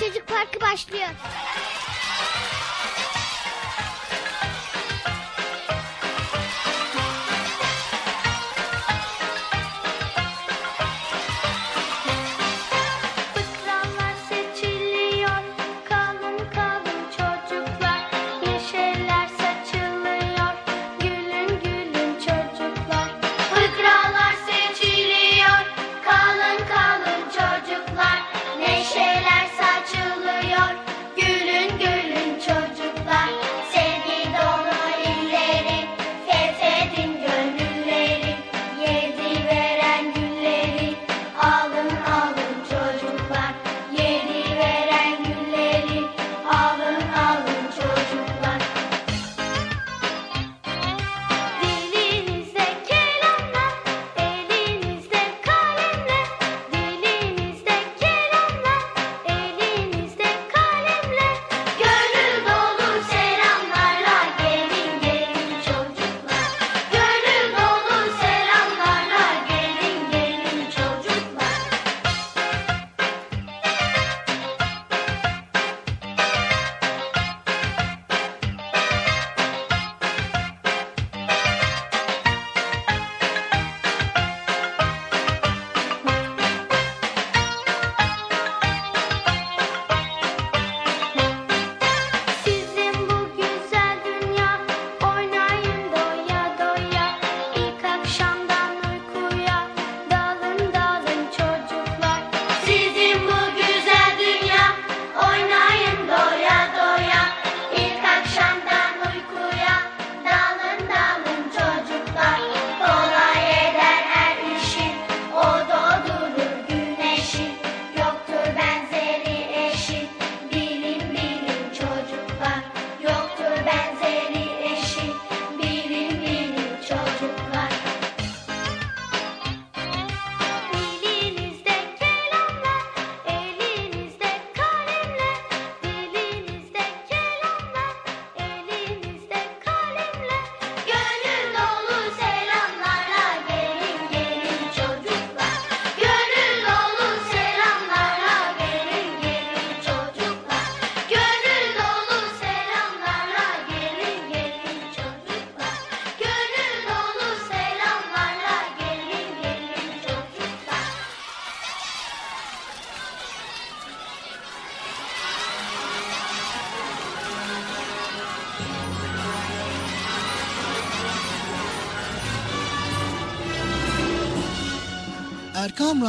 Çocuk parkı başlıyor.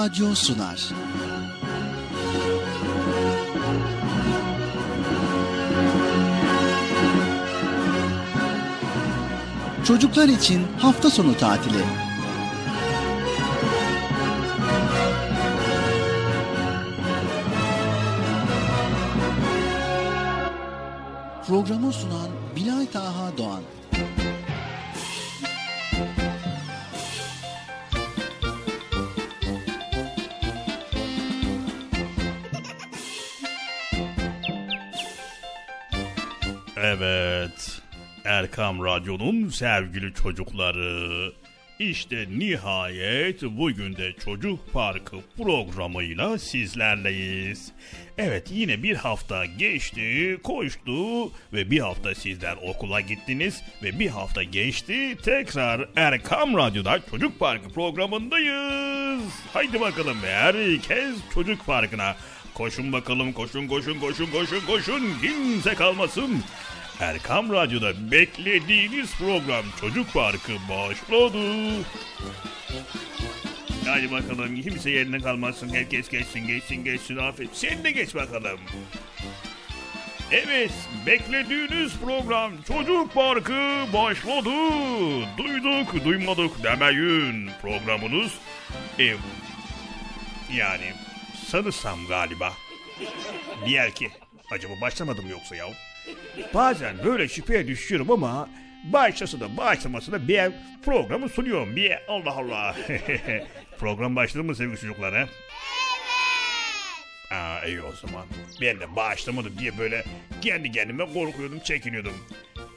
Radyo sunar. Çocuklar için hafta sonu tatili. Programı sunan Erkam Radyo'nun sevgili çocukları. İşte nihayet bugün de Çocuk Parkı programıyla sizlerleyiz. Evet yine bir hafta geçti, koştu ve bir hafta sizler okula gittiniz ve bir hafta geçti tekrar Erkam Radyo'da Çocuk Parkı programındayız. Haydi bakalım herkes Çocuk Parkı'na. Koşun bakalım koşun koşun koşun koşun koşun kimse kalmasın. Erkam Radyo'da beklediğiniz program Çocuk Parkı başladı. Hadi bakalım kimse yerine kalmasın. Herkes geçsin geçsin geçsin. Aferin. Sen de geç bakalım. Evet, beklediğiniz program Çocuk Parkı başladı. Duyduk, duymadık demeyin. Programınız ev. Yani sanırsam galiba. Diğer ki, acaba başlamadım yoksa ya? Bazen böyle şüpheye düşüyorum ama başlasa da başlamasa da bir programı sunuyorum. Bir Allah Allah. Program başladı mı sevgili çocuklar he? Aa iyi o zaman. Ben de başlamadım diye böyle kendi kendime korkuyordum, çekiniyordum.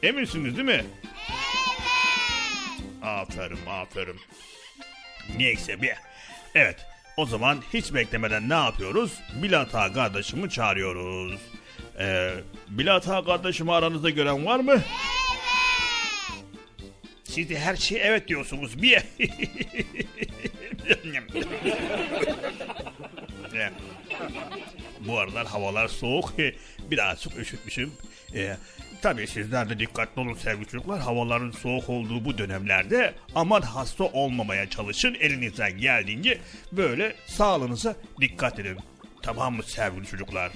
Eminsiniz değil mi? Evet. Aferin, aferin. Neyse bir. Evet, O zaman hiç beklemeden ne yapıyoruz? Bilata kardeşimi çağırıyoruz. Ee, Bilata kardeşimi aranızda gören var mı? Evet. Siz de her şeye evet diyorsunuz. Bir. Bu aralar havalar soğuk. Birazcık üşütmüşüm. Ee, tabii sizler de dikkatli olun sevgili çocuklar. Havaların soğuk olduğu bu dönemlerde aman hasta olmamaya çalışın. Elinizden geldiğince böyle sağlığınıza dikkat edin. Tamam mı sevgili çocuklar?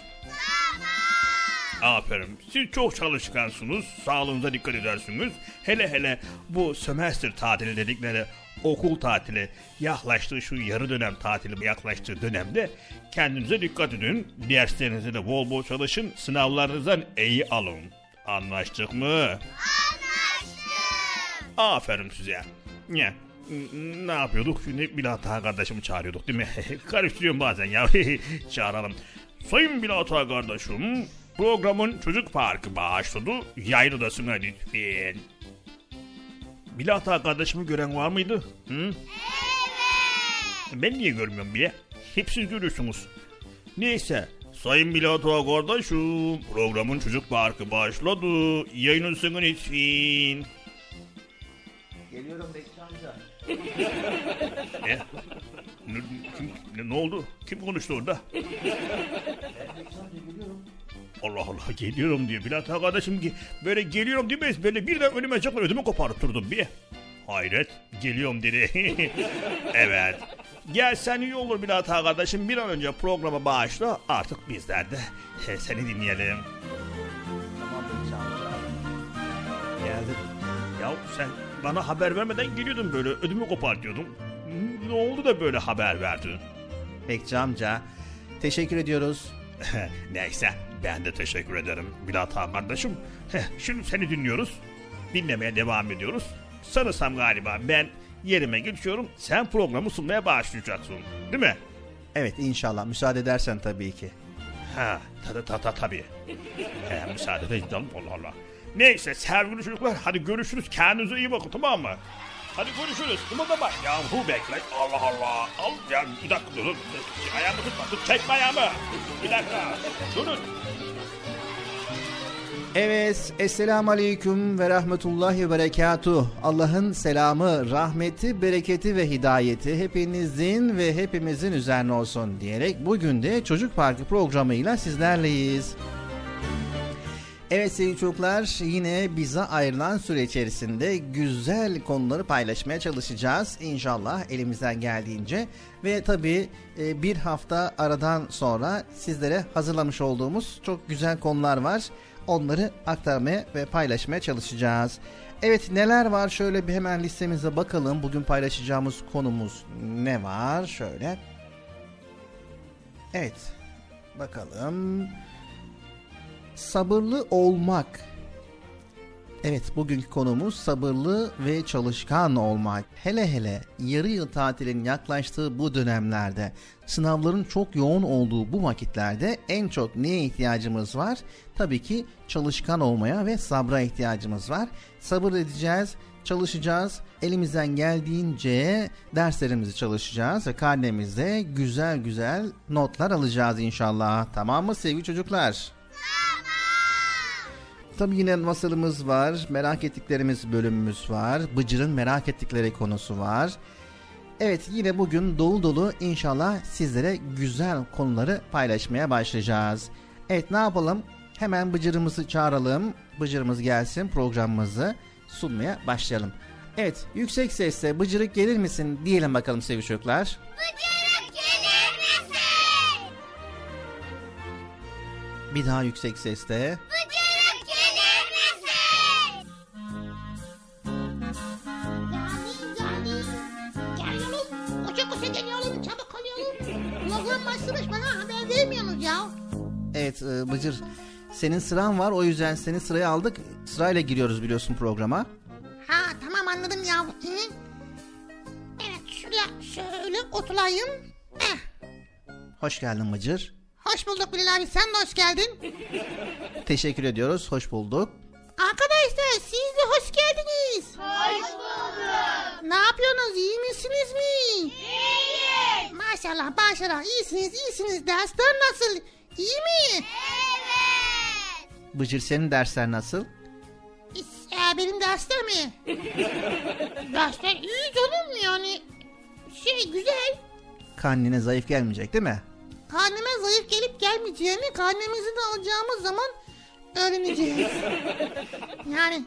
Aferin. Siz çok çalışkansınız. Sağlığınıza dikkat edersiniz. Hele hele bu sömestr tatili dedikleri okul tatili yaklaştığı şu yarı dönem tatili yaklaştığı dönemde kendinize dikkat edin. Derslerinizi de bol bol çalışın. Sınavlarınızdan iyi alın. Anlaştık mı? Anlaştık. Aferin size. Ne? Ne yapıyorduk? Şimdi Bilata kardeşimi çağırıyorduk değil mi? Karıştırıyorum bazen ya. Çağıralım. Sayın Bilata kardeşim, programın çocuk parkı başladı. Yayın odasına lütfen. Bilata kardeşimi gören var mıydı? Hı? Evet. Ben niye görmüyorum bile? Hep siz görüyorsunuz. Neyse. Sayın Bilata kardeşim, programın çocuk parkı başladı. Yayın odasına lütfen. Geliyorum Bekçi amca. Ne? Ne, kim- ne, ne oldu? Kim konuştu orada? Bekçi amca geliyorum. Allah Allah geliyorum diyor. Bilal kardeşim ki böyle geliyorum demez. Böyle birden önüme çıkıp ödümü koparttırdım bir. Hayret geliyorum dedi. evet. Gelsen iyi olur Bilal kardeşim. Bir an önce programa bağışla. Artık bizler de seni dinleyelim. Geldin. Ya sen bana haber vermeden geliyordun böyle ödümü kopartıyordun. Ne oldu da böyle haber verdin? Bekçi amca. Teşekkür ediyoruz. Neyse ben de teşekkür ederim Bilal Ağa kardeşim. Heh, şimdi seni dinliyoruz. Dinlemeye devam ediyoruz. Sanırsam galiba ben yerime geçiyorum. Sen programı sunmaya başlayacaksın. Değil mi? Evet inşallah müsaade edersen tabii ki. Ha, ta ta ta tabii. He, müsaade canım Allah Allah. Neyse sevgili çocuklar hadi görüşürüz. Kendinize iyi bakın tamam mı? Hadi görüşürüz. Kımıldama. Yahu bekle. Allah Allah. Al ya bir dakika durun. Ayağımı tutma. Tut çekme ayağımı. Bir dakika. Durun. Evet, Esselamu Aleyküm ve Rahmetullahi ve Berekatuh. Allah'ın selamı, rahmeti, bereketi ve hidayeti hepinizin ve hepimizin üzerine olsun diyerek bugün de Çocuk Parkı programıyla sizlerleyiz. Evet sevgili çocuklar yine bize ayrılan süre içerisinde güzel konuları paylaşmaya çalışacağız inşallah elimizden geldiğince. Ve tabi bir hafta aradan sonra sizlere hazırlamış olduğumuz çok güzel konular var. Onları aktarmaya ve paylaşmaya çalışacağız. Evet neler var? Şöyle bir hemen listemize bakalım. Bugün paylaşacağımız konumuz ne var? Şöyle. Evet bakalım sabırlı olmak. Evet bugünkü konumuz sabırlı ve çalışkan olmak. Hele hele yarı yıl tatilin yaklaştığı bu dönemlerde sınavların çok yoğun olduğu bu vakitlerde en çok neye ihtiyacımız var? Tabii ki çalışkan olmaya ve sabra ihtiyacımız var. Sabır edeceğiz, çalışacağız. Elimizden geldiğince derslerimizi çalışacağız ve karnemizde güzel güzel notlar alacağız inşallah. Tamam mı sevgili çocuklar? Tabi yine masalımız var, merak ettiklerimiz bölümümüz var, Bıcır'ın merak ettikleri konusu var. Evet yine bugün dolu dolu inşallah sizlere güzel konuları paylaşmaya başlayacağız. Evet ne yapalım? Hemen Bıcır'ımızı çağıralım. Bıcır'ımız gelsin programımızı sunmaya başlayalım. Evet yüksek sesle Bıcır'ık gelir misin diyelim bakalım sevgili çocuklar. Bıcırık gelir misin? Bir daha yüksek sesle. Bıcırık Evet e, Bıcır senin sıran var o yüzden seni sıraya aldık. Sırayla giriyoruz biliyorsun programa. Ha tamam anladım ya. Hı? Evet şuraya şöyle oturayım. Eh, Hoş geldin Bıcır. hoş bulduk Bilal abi sen de hoş geldin. Teşekkür ediyoruz. Hoş bulduk. Arkadaşlar siz de hoş geldiniz. Hoş bulduk. Ne yapıyorsunuz iyi misiniz mi? İyiyim. Maşallah maşallah iyisiniz iyisiniz. Dersler nasıl? İyi mi? Evet. Bıcır senin dersler nasıl? Ee, benim dersler mi? dersler iyi canım yani. Şey güzel. Karnine zayıf gelmeyecek değil mi? Karneme zayıf gelip gelmeyeceğini karnemizi de alacağımız zaman öğreneceğiz. yani.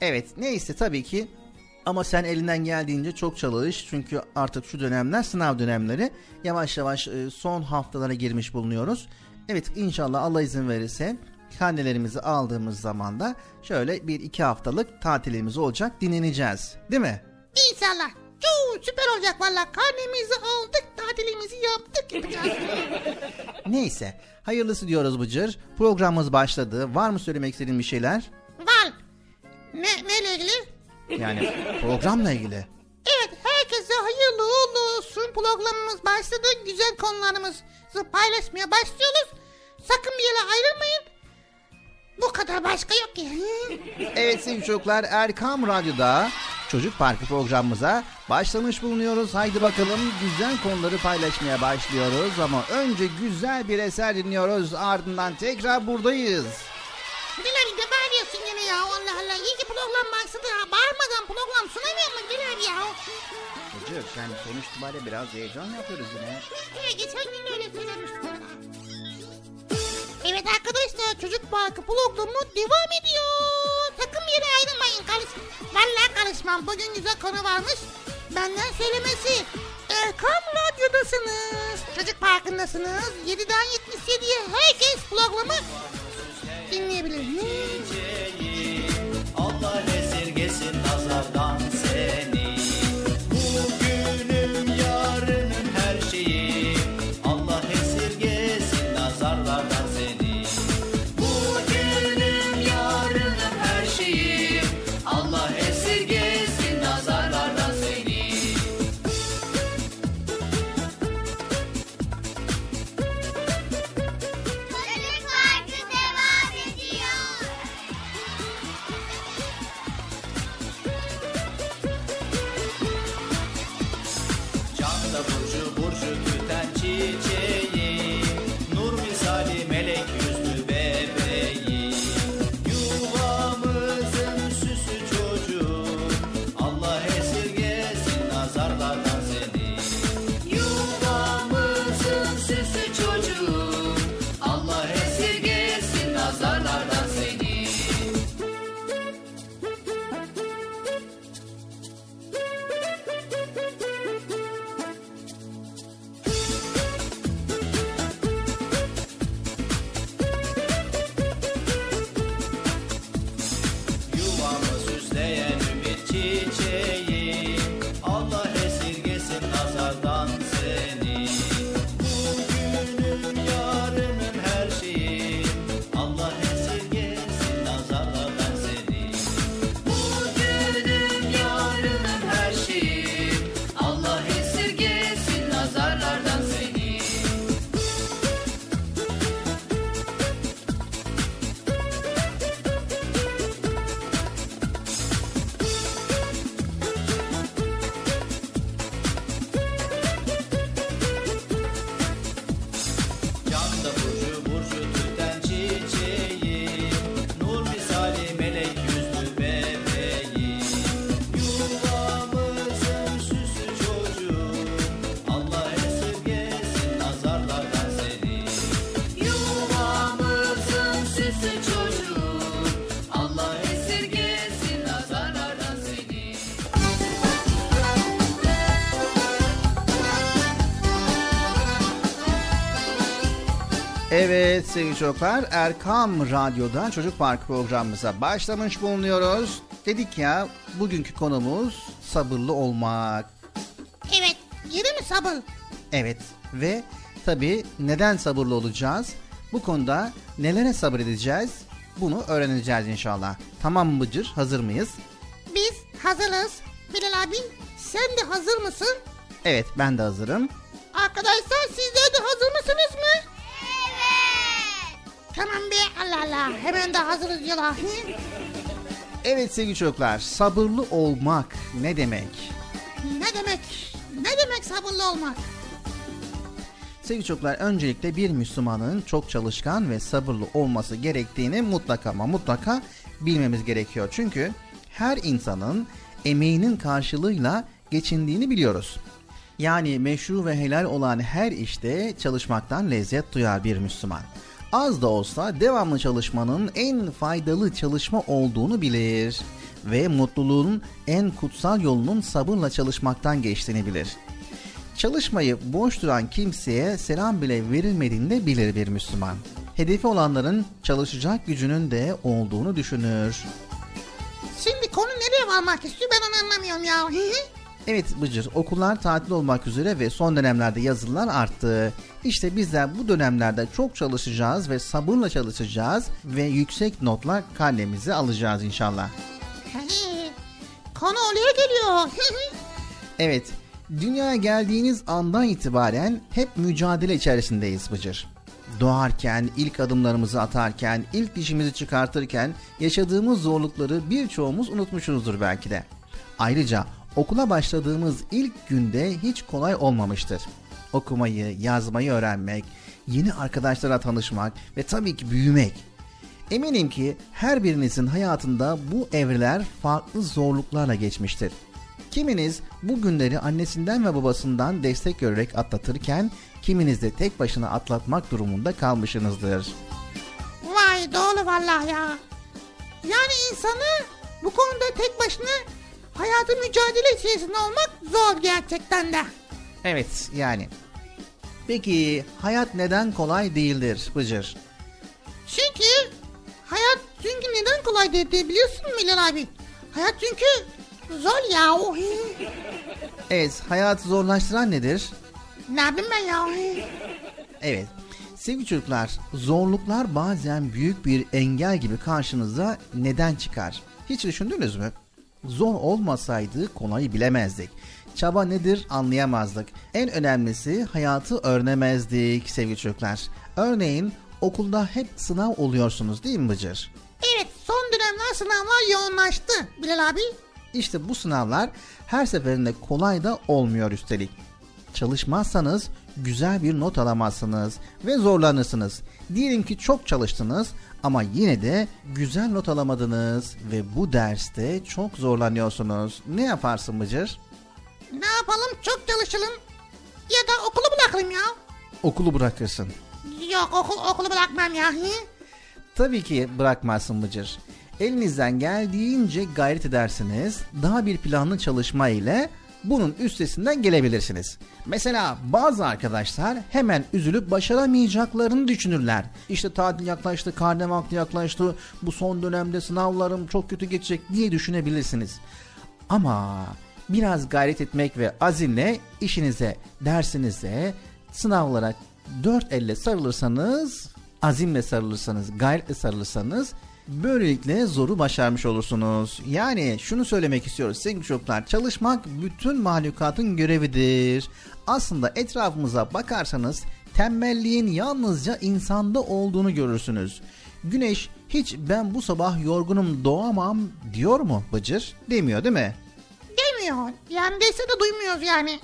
Evet neyse tabii ki ama sen elinden geldiğince çok çalış çünkü artık şu dönemler sınav dönemleri yavaş yavaş e, son haftalara girmiş bulunuyoruz. Evet inşallah Allah izin verirse karnelerimizi aldığımız zaman da şöyle bir iki haftalık tatilimiz olacak dinleneceğiz değil mi? İnşallah. Çok süper olacak valla. Karnemizi aldık, tatilimizi yaptık. Yapacağız. Neyse hayırlısı diyoruz Bıcır programımız başladı var mı söylemek istediğin bir şeyler? Var. Ne, neyle ilgili? Yani programla ilgili. Evet, herkese hayırlı uğurlu olsun. Programımız başladı. Güzel konularımızı paylaşmaya başlıyoruz. Sakın bir yere ayrılmayın. Bu kadar başka yok ki. Evet sevgili çocuklar Erkam Radyo'da Çocuk Parkı programımıza başlamış bulunuyoruz. Haydi bakalım güzel konuları paylaşmaya başlıyoruz ama önce güzel bir eser dinliyoruz ardından tekrar buradayız. Bilal de bağırıyorsun yine ya. Allah Allah. İyi ki program başladı ya. Bağırmadan program sunamıyor mu Bilal ya? Hocam sen sonuç itibariyle biraz heyecan yapıyoruz yine. He, geçen gün öyle söylemiştim bana. Evet arkadaşlar Çocuk Parkı programı devam ediyor. Bir yere ayrılmayın. Karış Vallahi karışmam. Bugün güzel konu varmış. Benden söylemesi. Erkam Radyo'dasınız. Çocuk Parkı'ndasınız. 7'den 77'ye herkes programı dinleyebilir. Sevgili çocuklar Erkam Radyo'da Çocuk Parkı programımıza başlamış bulunuyoruz. Dedik ya bugünkü konumuz sabırlı olmak. Evet. Yeri mi sabır? Evet ve tabii neden sabırlı olacağız? Bu konuda nelere sabredeceğiz? Bunu öğreneceğiz inşallah. Tamam mı Bıcır? Hazır mıyız? Biz hazırız. Bilal abi sen de hazır mısın? Evet ben de hazırım. Arkadaşlar sizler de hazır mısınız mı? Tamam be Allah Allah hemen de hazırız. Hı? Evet sevgili çocuklar sabırlı olmak ne demek? Ne demek? Ne demek sabırlı olmak? Sevgili çocuklar öncelikle bir Müslümanın çok çalışkan ve sabırlı olması gerektiğini mutlaka ama mutlaka bilmemiz gerekiyor. Çünkü her insanın emeğinin karşılığıyla geçindiğini biliyoruz. Yani meşru ve helal olan her işte çalışmaktan lezzet duyar bir Müslüman. Az da olsa devamlı çalışmanın en faydalı çalışma olduğunu bilir ve mutluluğun en kutsal yolunun sabırla çalışmaktan geçtiğini bilir. Çalışmayı boş duran kimseye selam bile verilmediğini de bilir bir Müslüman. Hedefi olanların çalışacak gücünün de olduğunu düşünür. Şimdi konu nereye varmak istiyor ben onu anlamıyorum ya. Evet Bıcır, okullar tatil olmak üzere ve son dönemlerde yazılılar arttı. İşte bizler bu dönemlerde çok çalışacağız ve sabırla çalışacağız ve yüksek notla karnemizi alacağız inşallah. konu oraya geliyor. Evet, dünyaya geldiğiniz andan itibaren hep mücadele içerisindeyiz Bıcır. Doğarken, ilk adımlarımızı atarken, ilk dişimizi çıkartırken yaşadığımız zorlukları birçoğumuz unutmuşuzdur belki de. Ayrıca okula başladığımız ilk günde hiç kolay olmamıştır. Okumayı, yazmayı öğrenmek, yeni arkadaşlara tanışmak ve tabii ki büyümek. Eminim ki her birinizin hayatında bu evreler farklı zorluklarla geçmiştir. Kiminiz bu günleri annesinden ve babasından destek görerek atlatırken kiminiz de tek başına atlatmak durumunda kalmışsınızdır. Vay doğru vallahi ya. Yani insanı bu konuda tek başına hayatı mücadele içerisinde olmak zor gerçekten de. Evet yani. Peki hayat neden kolay değildir Bıcır? Çünkü hayat çünkü neden kolay değil diye biliyorsun mu Bilal abi? Hayat çünkü zor ya. Evet hayatı zorlaştıran nedir? Ne yapayım ben ya? Evet. Sevgili çocuklar, zorluklar bazen büyük bir engel gibi karşınıza neden çıkar? Hiç düşündünüz mü? Zor olmasaydı kolayı bilemezdik. Çaba nedir anlayamazdık. En önemlisi hayatı öğrenemezdik sevgili çocuklar. Örneğin okulda hep sınav oluyorsunuz değil mi Bıcır? Evet son dönemler sınavlar yoğunlaştı Bilal abi. İşte bu sınavlar her seferinde kolay da olmuyor üstelik. Çalışmazsanız güzel bir not alamazsınız ve zorlanırsınız. Diyelim ki çok çalıştınız ama yine de güzel not alamadınız ve bu derste çok zorlanıyorsunuz. Ne yaparsın Bıcır? Ne yapalım çok çalışalım ya da okulu bırakalım ya. Okulu bırakırsın. Yok okul, okulu bırakmam ya. Hı? Tabii ki bırakmazsın Bıcır. Elinizden geldiğince gayret edersiniz. Daha bir planlı çalışma ile bunun üstesinden gelebilirsiniz. Mesela bazı arkadaşlar hemen üzülüp başaramayacaklarını düşünürler. İşte tatil yaklaştı, karne vakti yaklaştı, bu son dönemde sınavlarım çok kötü geçecek diye düşünebilirsiniz. Ama biraz gayret etmek ve azimle işinize, dersinize, sınavlara dört elle sarılırsanız, azimle sarılırsanız, gayretle sarılırsanız Böylelikle zoru başarmış olursunuz. Yani şunu söylemek istiyoruz sevgili çocuklar. Çalışmak bütün mahlukatın görevidir. Aslında etrafımıza bakarsanız tembelliğin yalnızca insanda olduğunu görürsünüz. Güneş hiç ben bu sabah yorgunum doğamam diyor mu Bıcır? Demiyor değil mi? Demiyor. Yani dese de duymuyoruz yani.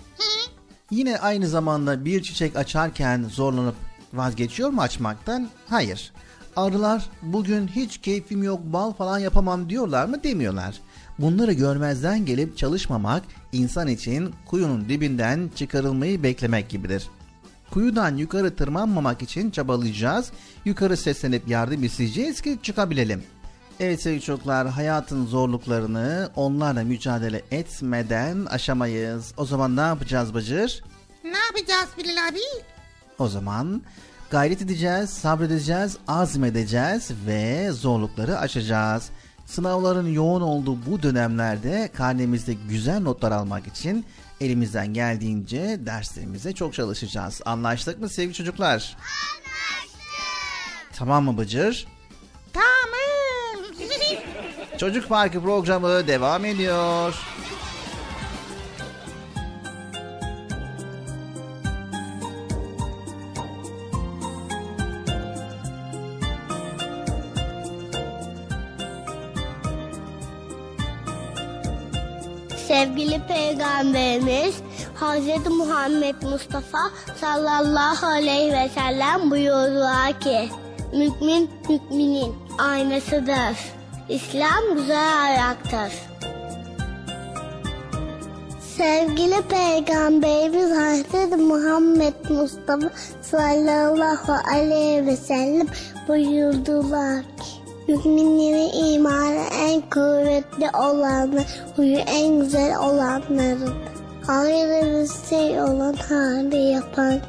Yine aynı zamanda bir çiçek açarken zorlanıp vazgeçiyor mu açmaktan? Hayır. Arılar bugün hiç keyfim yok bal falan yapamam diyorlar mı demiyorlar. Bunları görmezden gelip çalışmamak insan için kuyunun dibinden çıkarılmayı beklemek gibidir. Kuyudan yukarı tırmanmamak için çabalayacağız. Yukarı seslenip yardım isteyeceğiz ki çıkabilelim. Evet sevgili çocuklar hayatın zorluklarını onlarla mücadele etmeden aşamayız. O zaman ne yapacağız Bıcır? Ne yapacağız Bilal abi? O zaman gayret edeceğiz, sabredeceğiz, azmedeceğiz ve zorlukları aşacağız. Sınavların yoğun olduğu bu dönemlerde karnemizde güzel notlar almak için elimizden geldiğince derslerimize çok çalışacağız. Anlaştık mı sevgili çocuklar? Anlaştık. Tamam mı Bıcır? Tamam. Çocuk Parkı programı devam ediyor. Sevgili Peygamberimiz Hz. Muhammed Mustafa sallallahu aleyhi ve sellem buyurdular ki Mümin müminin aynasıdır. İslam güzel ayaktır. Sevgili Peygamberimiz Hazreti Muhammed Mustafa sallallahu aleyhi ve sellem buyurdular ki Müminlerin imanı en kuvvetli olanlar, huyu en güzel olanların. Hayırlı bir şey olan hali yapan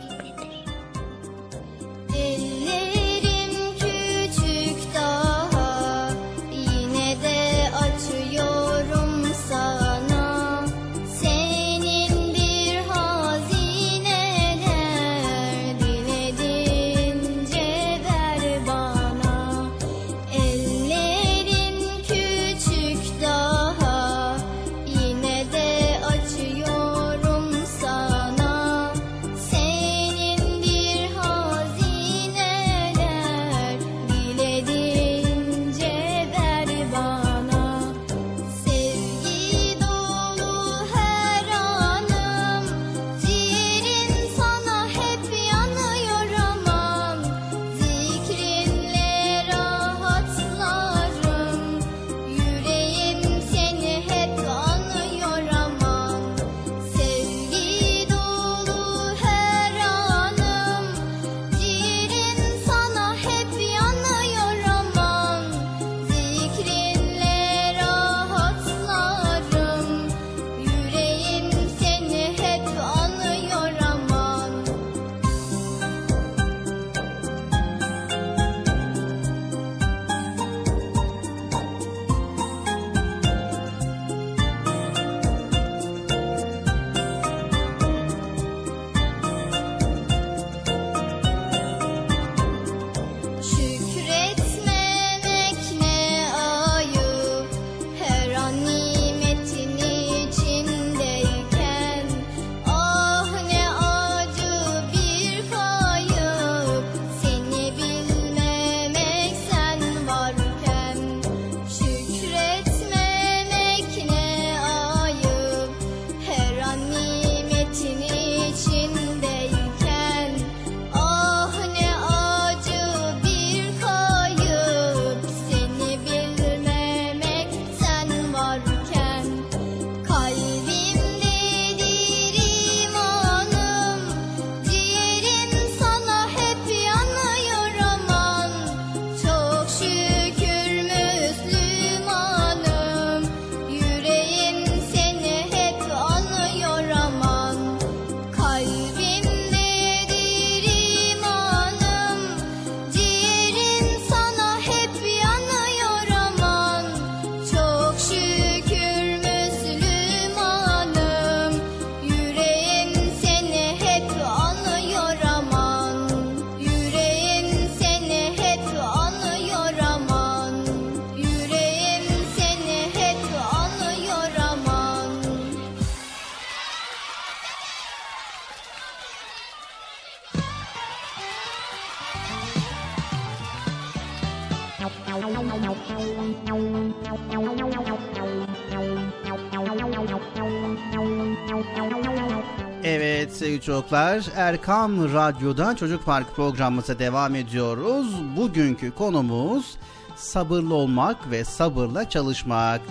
çocuklar Erkam Radyo'da Çocuk Park programımıza devam ediyoruz. Bugünkü konumuz sabırlı olmak ve sabırla çalışmak.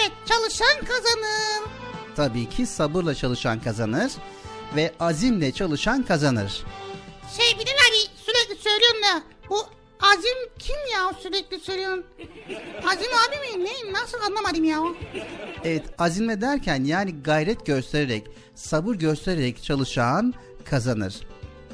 Evet çalışan kazanır. Tabii ki sabırla çalışan kazanır ve azimle çalışan kazanır. Şey Bilal abi sürekli söylüyorum da bu Azim kim ya sürekli söylüyorsun? Azim abi mi? Ne? Nasıl anlamadım ya? Evet azimle derken yani gayret göstererek, sabır göstererek çalışan kazanır.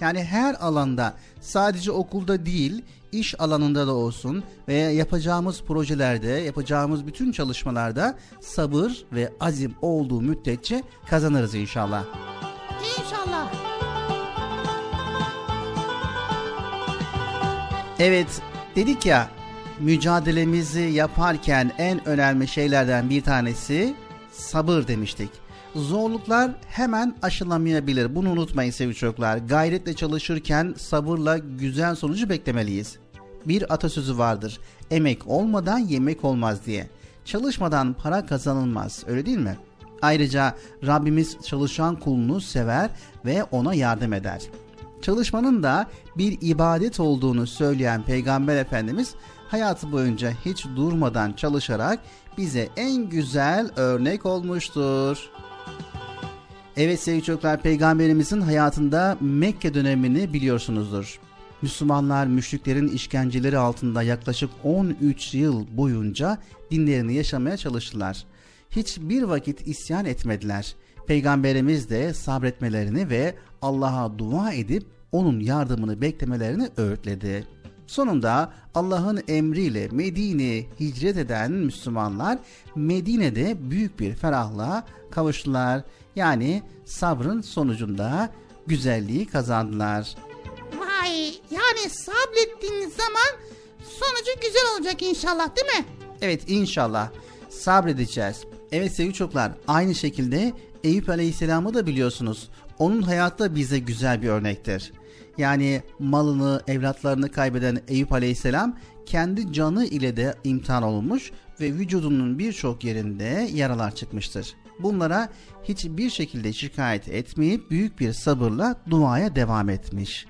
Yani her alanda sadece okulda değil iş alanında da olsun veya yapacağımız projelerde, yapacağımız bütün çalışmalarda sabır ve azim olduğu müddetçe kazanırız inşallah. İnşallah. Evet dedik ya mücadelemizi yaparken en önemli şeylerden bir tanesi sabır demiştik. Zorluklar hemen aşılamayabilir. Bunu unutmayın sevgili çocuklar. Gayretle çalışırken sabırla güzel sonucu beklemeliyiz. Bir atasözü vardır. Emek olmadan yemek olmaz diye. Çalışmadan para kazanılmaz. Öyle değil mi? Ayrıca Rabbimiz çalışan kulunu sever ve ona yardım eder. Çalışmanın da bir ibadet olduğunu söyleyen Peygamber Efendimiz hayatı boyunca hiç durmadan çalışarak bize en güzel örnek olmuştur. Evet sevgili çocuklar peygamberimizin hayatında Mekke dönemini biliyorsunuzdur. Müslümanlar müşriklerin işkenceleri altında yaklaşık 13 yıl boyunca dinlerini yaşamaya çalıştılar. Hiçbir vakit isyan etmediler. Peygamberimiz de sabretmelerini ve Allah'a dua edip onun yardımını beklemelerini öğütledi. Sonunda Allah'ın emriyle Medine'ye hicret eden Müslümanlar Medine'de büyük bir ferahlığa kavuştular. Yani sabrın sonucunda güzelliği kazandılar. Vay yani sabrettiğiniz zaman sonucu güzel olacak inşallah değil mi? Evet inşallah sabredeceğiz. Evet sevgili çocuklar aynı şekilde Eyüp Aleyhisselam'ı da biliyorsunuz. Onun hayatı da bize güzel bir örnektir. Yani malını, evlatlarını kaybeden Eyüp Aleyhisselam kendi canı ile de imtihan olmuş ve vücudunun birçok yerinde yaralar çıkmıştır. Bunlara hiçbir şekilde şikayet etmeyip büyük bir sabırla duaya devam etmiş.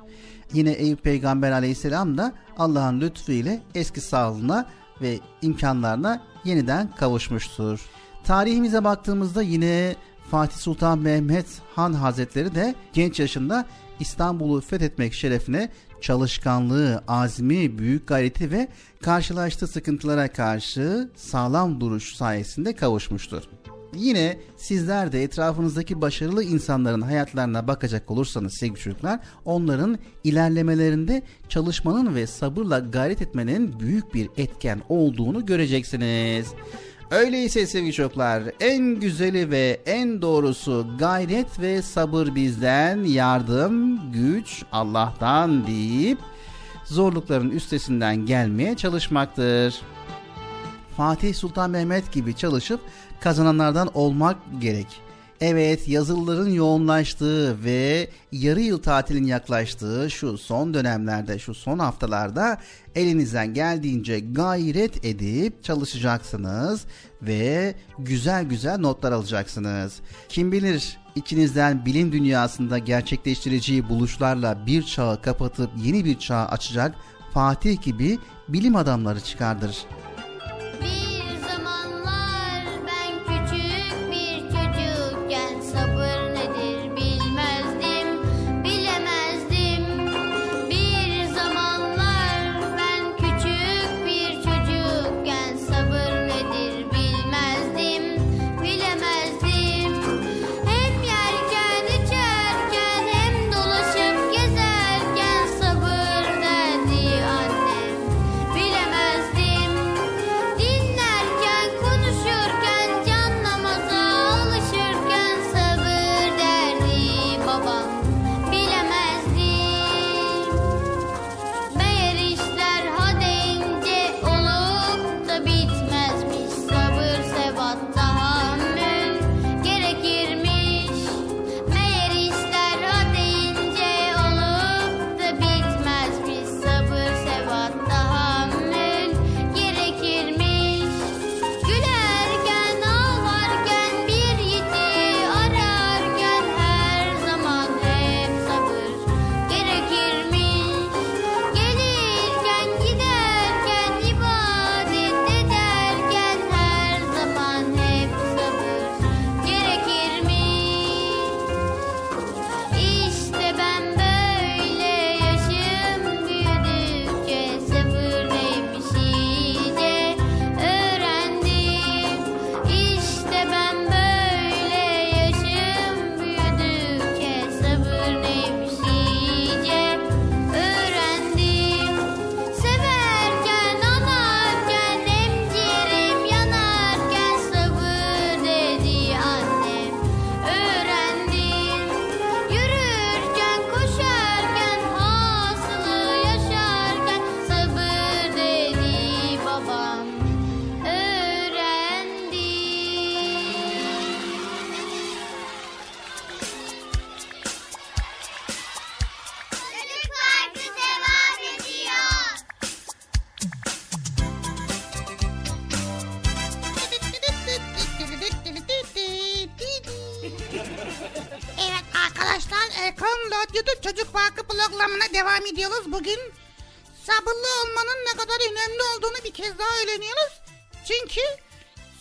Yine Eyüp Peygamber aleyhisselam da Allah'ın lütfu ile eski sağlığına ve imkanlarına yeniden kavuşmuştur. Tarihimize baktığımızda yine Fatih Sultan Mehmet Han Hazretleri de genç yaşında İstanbul'u fethetmek şerefine çalışkanlığı, azmi, büyük gayreti ve karşılaştığı sıkıntılara karşı sağlam duruş sayesinde kavuşmuştur. Yine sizler de etrafınızdaki başarılı insanların hayatlarına bakacak olursanız sevgili çocuklar, onların ilerlemelerinde çalışmanın ve sabırla gayret etmenin büyük bir etken olduğunu göreceksiniz. Öyleyse sevgili çocuklar en güzeli ve en doğrusu gayret ve sabır bizden yardım, güç Allah'tan deyip zorlukların üstesinden gelmeye çalışmaktır. Fatih Sultan Mehmet gibi çalışıp kazananlardan olmak gerek. Evet yazılıların yoğunlaştığı ve yarı yıl tatilin yaklaştığı şu son dönemlerde, şu son haftalarda elinizden geldiğince gayret edip çalışacaksınız ve güzel güzel notlar alacaksınız. Kim bilir içinizden bilim dünyasında gerçekleştireceği buluşlarla bir çağı kapatıp yeni bir çağ açacak Fatih gibi bilim adamları çıkardır.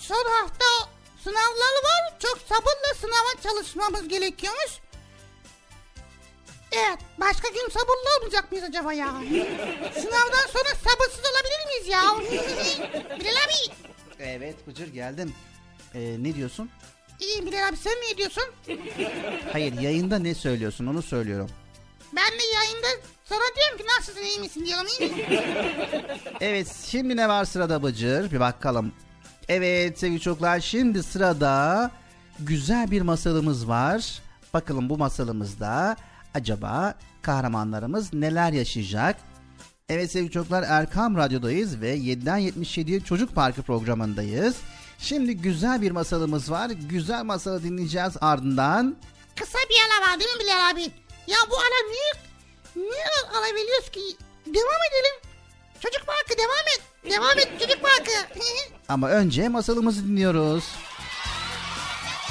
Son hafta sınavlar var. Çok sabırla sınava çalışmamız gerekiyormuş. Evet, başka gün sabırlı olmayacak mıyız acaba ya? Sınavdan sonra sabırsız olabilir miyiz ya? Bilal abi. Evet Bıcır geldim. Ee, ne diyorsun? İyiyim Bilal abi sen ne diyorsun? Hayır yayında ne söylüyorsun onu söylüyorum. Ben de yayında sana diyorum ki nasılsın iyi misin diyorum iyi misin? Evet şimdi ne var sırada Bıcır bir bakalım. Evet sevgili çocuklar şimdi sırada güzel bir masalımız var. Bakalım bu masalımızda acaba kahramanlarımız neler yaşayacak? Evet sevgili çocuklar Erkam Radyo'dayız ve 7'den 77 Çocuk Parkı programındayız. Şimdi güzel bir masalımız var. Güzel masalı dinleyeceğiz ardından. Kısa bir ara var değil mi Bilal abi? Ya bu ara niye, niye ara veriyoruz ki? Devam edelim. Çocuk parkı devam et. Devam et çocuk parkı. Ama önce masalımızı dinliyoruz.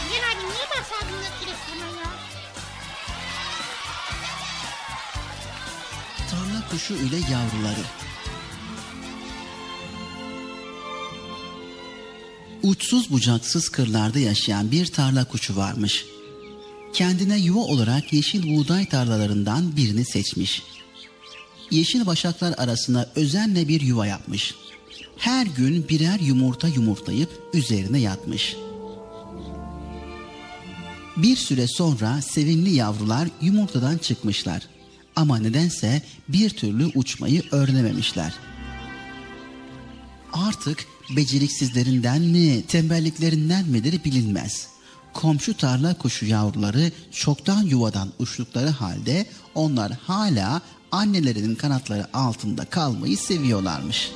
Bilal abi niye başladın telefonuna ya? Tarla kuşu ile yavruları. Uçsuz bucaksız kırlarda yaşayan bir tarla kuşu varmış. Kendine yuva olarak yeşil buğday tarlalarından birini seçmiş. Yeşil başaklar arasına özenle bir yuva yapmış. Her gün birer yumurta yumurtlayıp üzerine yatmış. Bir süre sonra sevimli yavrular yumurtadan çıkmışlar. Ama nedense bir türlü uçmayı öğrenememişler. Artık beceriksizlerinden mi, tembelliklerinden midir bilinmez. Komşu tarla kuşu yavruları çoktan yuvadan uçtukları halde onlar hala annelerinin kanatları altında kalmayı seviyorlarmış.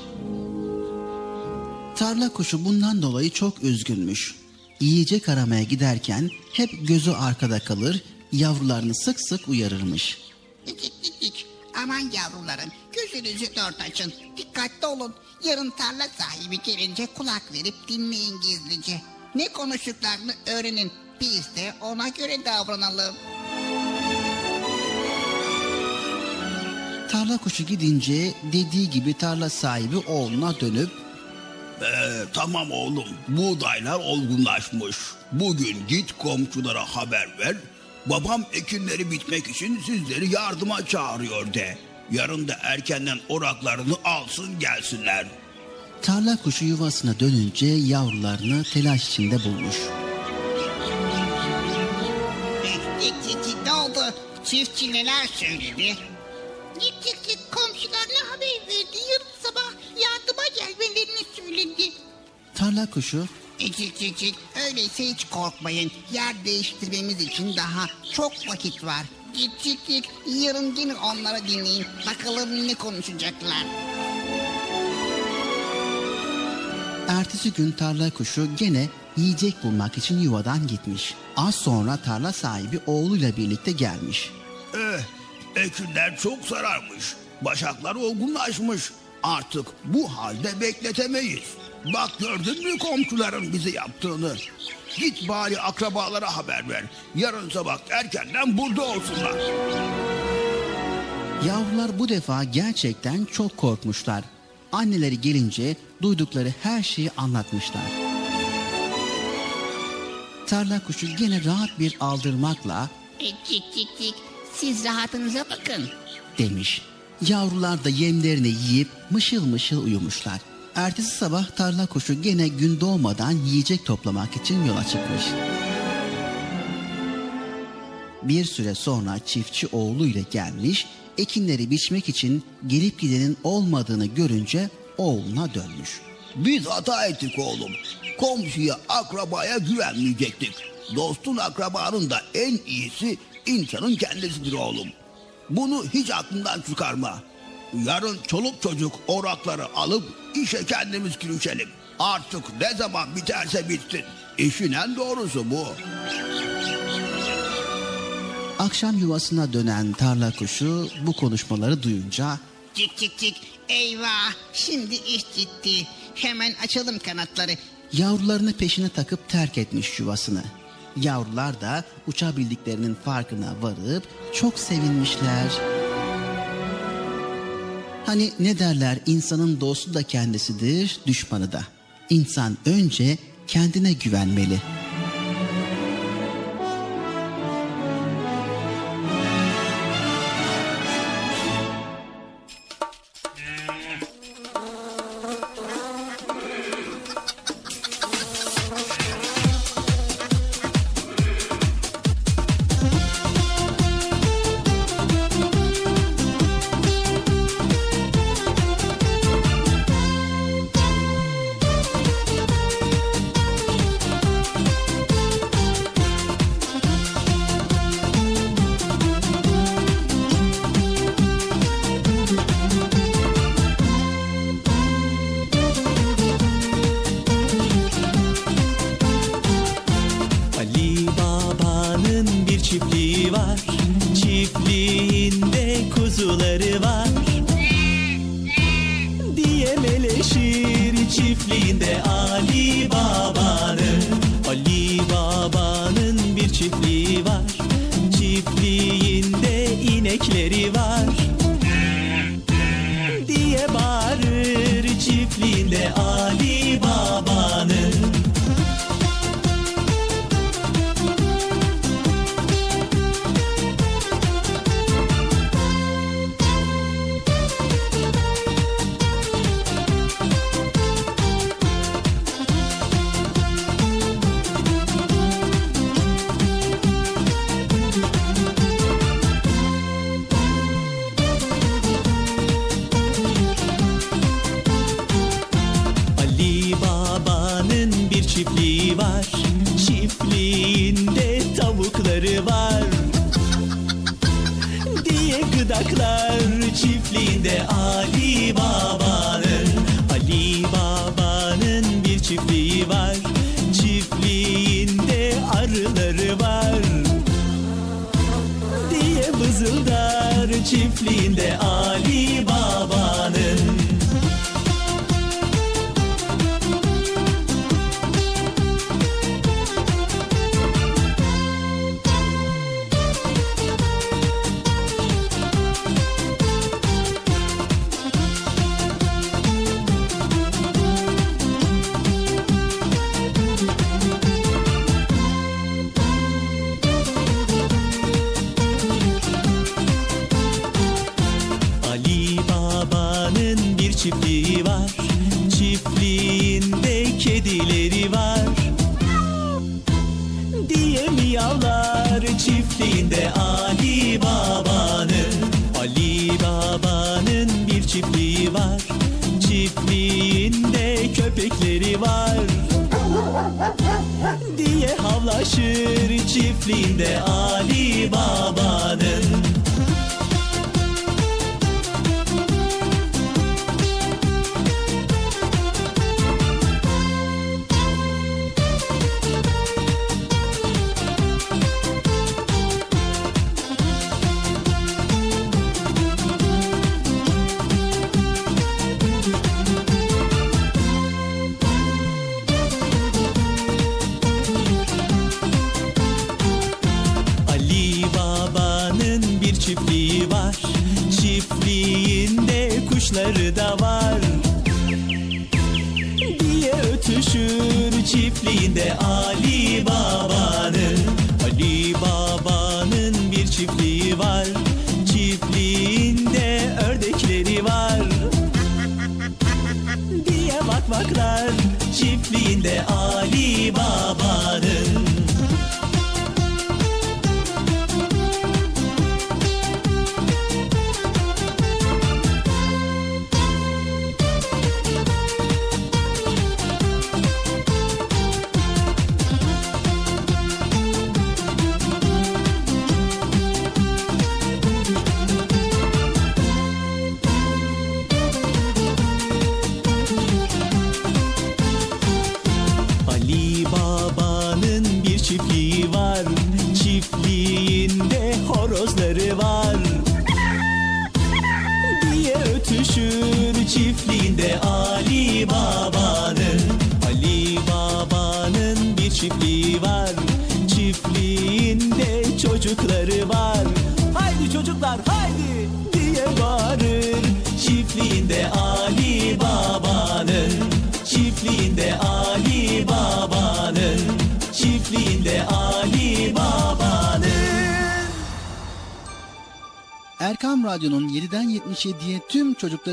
Tarla kuşu bundan dolayı çok üzgünmüş. Yiyecek aramaya giderken hep gözü arkada kalır, yavrularını sık sık uyarırmış. İk ik ik. Aman yavrularım gözünüzü dört açın. Dikkatli olun. Yarın tarla sahibi gelince kulak verip dinleyin gizlice. Ne konuştuklarını öğrenin. Biz de ona göre davranalım. Tarla kuşu gidince dediği gibi tarla sahibi oğluna dönüp Ee, tamam oğlum buğdaylar olgunlaşmış. Bugün git komşulara haber ver. Babam ekinleri bitmek için sizleri yardıma çağırıyor de. Yarın da erkenden oraklarını alsın gelsinler. tarla kuşu yuvasına dönünce yavrularını telaş içinde bulmuş. Ne oldu? Çiftçi neler söyledi? Git git git komşularına haber verdi. Yarın sabah yardıma gelmelerini söyledi. Tarla kuşu İk ik ik ik. Öyleyse hiç korkmayın. Yer değiştirmemiz için daha çok vakit var. Git git git. Yarın yine onlara dinleyin. Bakalım ne konuşacaklar. ertesi gün tarla kuşu gene yiyecek bulmak için yuvadan gitmiş. Az sonra tarla sahibi oğluyla birlikte gelmiş. Eh, ekinler çok sararmış. Başaklar olgunlaşmış. Artık bu halde bekletemeyiz. Bak gördün mü komşuların bize yaptığını? Git bari akrabalara haber ver. Yarın sabah erkenden burada olsunlar. Yavrular bu defa gerçekten çok korkmuşlar. Anneleri gelince duydukları her şeyi anlatmışlar. Tarla kuşu gene rahat bir aldırmakla İk ik ik ik. Siz rahatınıza bakın. demiş. Yavrular da yemlerini yiyip mışıl mışıl uyumuşlar. Ertesi sabah tarla kuşu gene gün doğmadan yiyecek toplamak için yola çıkmış. Bir süre sonra çiftçi oğluyla gelmiş, ekinleri biçmek için gelip gidenin olmadığını görünce oğluna dönmüş. Biz hata ettik oğlum. Komşuya, akrabaya güvenmeyecektik. Dostun akrabanın da en iyisi insanın kendisidir oğlum. Bunu hiç aklından çıkarma. Yarın çoluk çocuk orakları alıp işe kendimiz girişelim. Artık ne zaman biterse bitsin. İşin en doğrusu bu. Akşam yuvasına dönen tarla kuşu bu konuşmaları duyunca Cik cik cik. Eyvah. Şimdi iş ciddi. Hemen açalım kanatları. yavrularını peşine takıp terk etmiş yuvasını. Yavrular da uçabildiklerinin farkına varıp çok sevinmişler. Hani ne derler insanın dostu da kendisidir, düşmanı da. İnsan önce kendine güvenmeli.''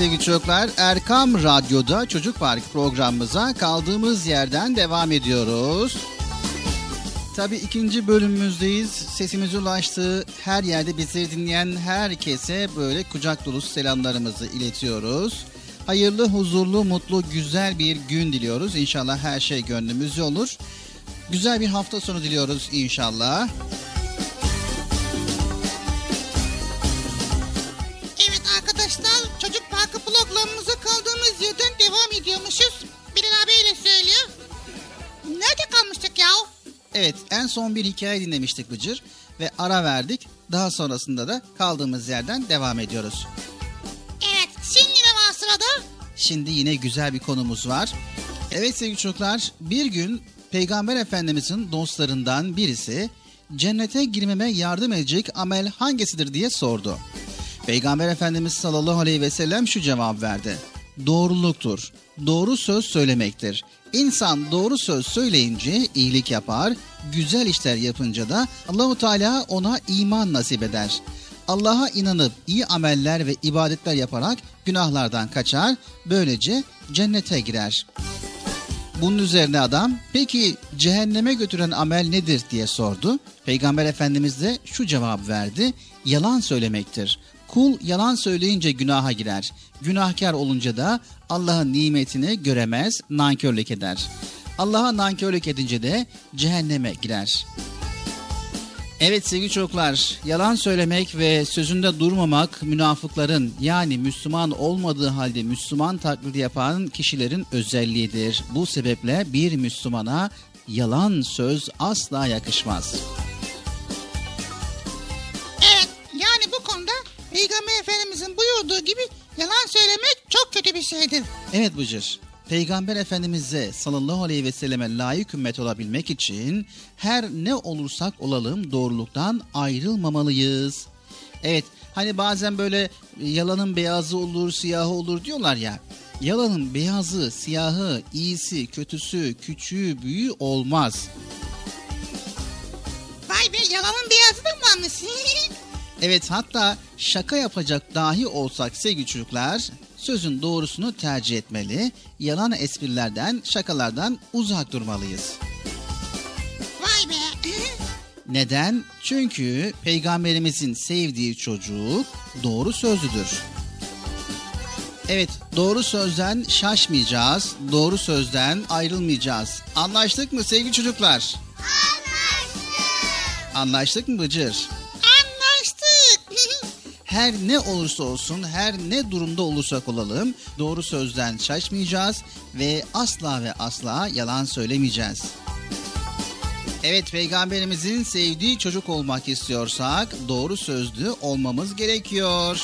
Sevgili çocuklar Erkam Radyo'da Çocuk Park programımıza kaldığımız yerden devam ediyoruz. Tabi ikinci bölümümüzdeyiz. Sesimiz ulaştığı her yerde bizleri dinleyen herkese böyle kucak dolusu selamlarımızı iletiyoruz. Hayırlı, huzurlu, mutlu, güzel bir gün diliyoruz. İnşallah her şey gönlümüzce olur. Güzel bir hafta sonu diliyoruz inşallah. Evet Evet en son bir hikaye dinlemiştik Bıcır ve ara verdik. Daha sonrasında da kaldığımız yerden devam ediyoruz. Evet şimdi ne var sırada? Şimdi yine güzel bir konumuz var. Evet sevgili çocuklar bir gün Peygamber Efendimizin dostlarından birisi cennete girmeme yardım edecek amel hangisidir diye sordu. Peygamber Efendimiz sallallahu aleyhi ve sellem şu cevap verdi. Doğruluktur. Doğru söz söylemektir. İnsan doğru söz söyleyince iyilik yapar, güzel işler yapınca da Allahu Teala ona iman nasip eder. Allah'a inanıp iyi ameller ve ibadetler yaparak günahlardan kaçar, böylece cennete girer. Bunun üzerine adam peki cehenneme götüren amel nedir diye sordu. Peygamber Efendimiz de şu cevap verdi. Yalan söylemektir. Kul yalan söyleyince günaha girer. Günahkar olunca da Allah'ın nimetini göremez, nankörlük eder. Allah'a nankörlük edince de cehenneme girer. Evet sevgili çocuklar, yalan söylemek ve sözünde durmamak münafıkların yani Müslüman olmadığı halde Müslüman taklidi yapan kişilerin özelliğidir. Bu sebeple bir Müslümana yalan söz asla yakışmaz. Evet yani bu konuda Peygamber Efendimizin buyurduğu gibi yalan söylemek çok kötü bir şeydir. Evet Bıcır. Peygamber Efendimiz'e sallallahu aleyhi ve selleme layık ümmet olabilmek için her ne olursak olalım doğruluktan ayrılmamalıyız. Evet hani bazen böyle yalanın beyazı olur siyahı olur diyorlar ya. Yalanın beyazı, siyahı, iyisi, kötüsü, küçüğü, büyüğü olmaz. Vay be yalanın beyazı da mı varmış? Evet hatta şaka yapacak dahi olsak sevgili çocuklar sözün doğrusunu tercih etmeli, yalan esprilerden, şakalardan uzak durmalıyız. Vay be. Neden? Çünkü peygamberimizin sevdiği çocuk doğru sözlüdür. Evet, doğru sözden şaşmayacağız, doğru sözden ayrılmayacağız. Anlaştık mı sevgili çocuklar? Anlaştık. Anlaştık mı Bıcır? Her ne olursa olsun, her ne durumda olursak olalım doğru sözden şaşmayacağız ve asla ve asla yalan söylemeyeceğiz. Evet peygamberimizin sevdiği çocuk olmak istiyorsak doğru sözlü olmamız gerekiyor.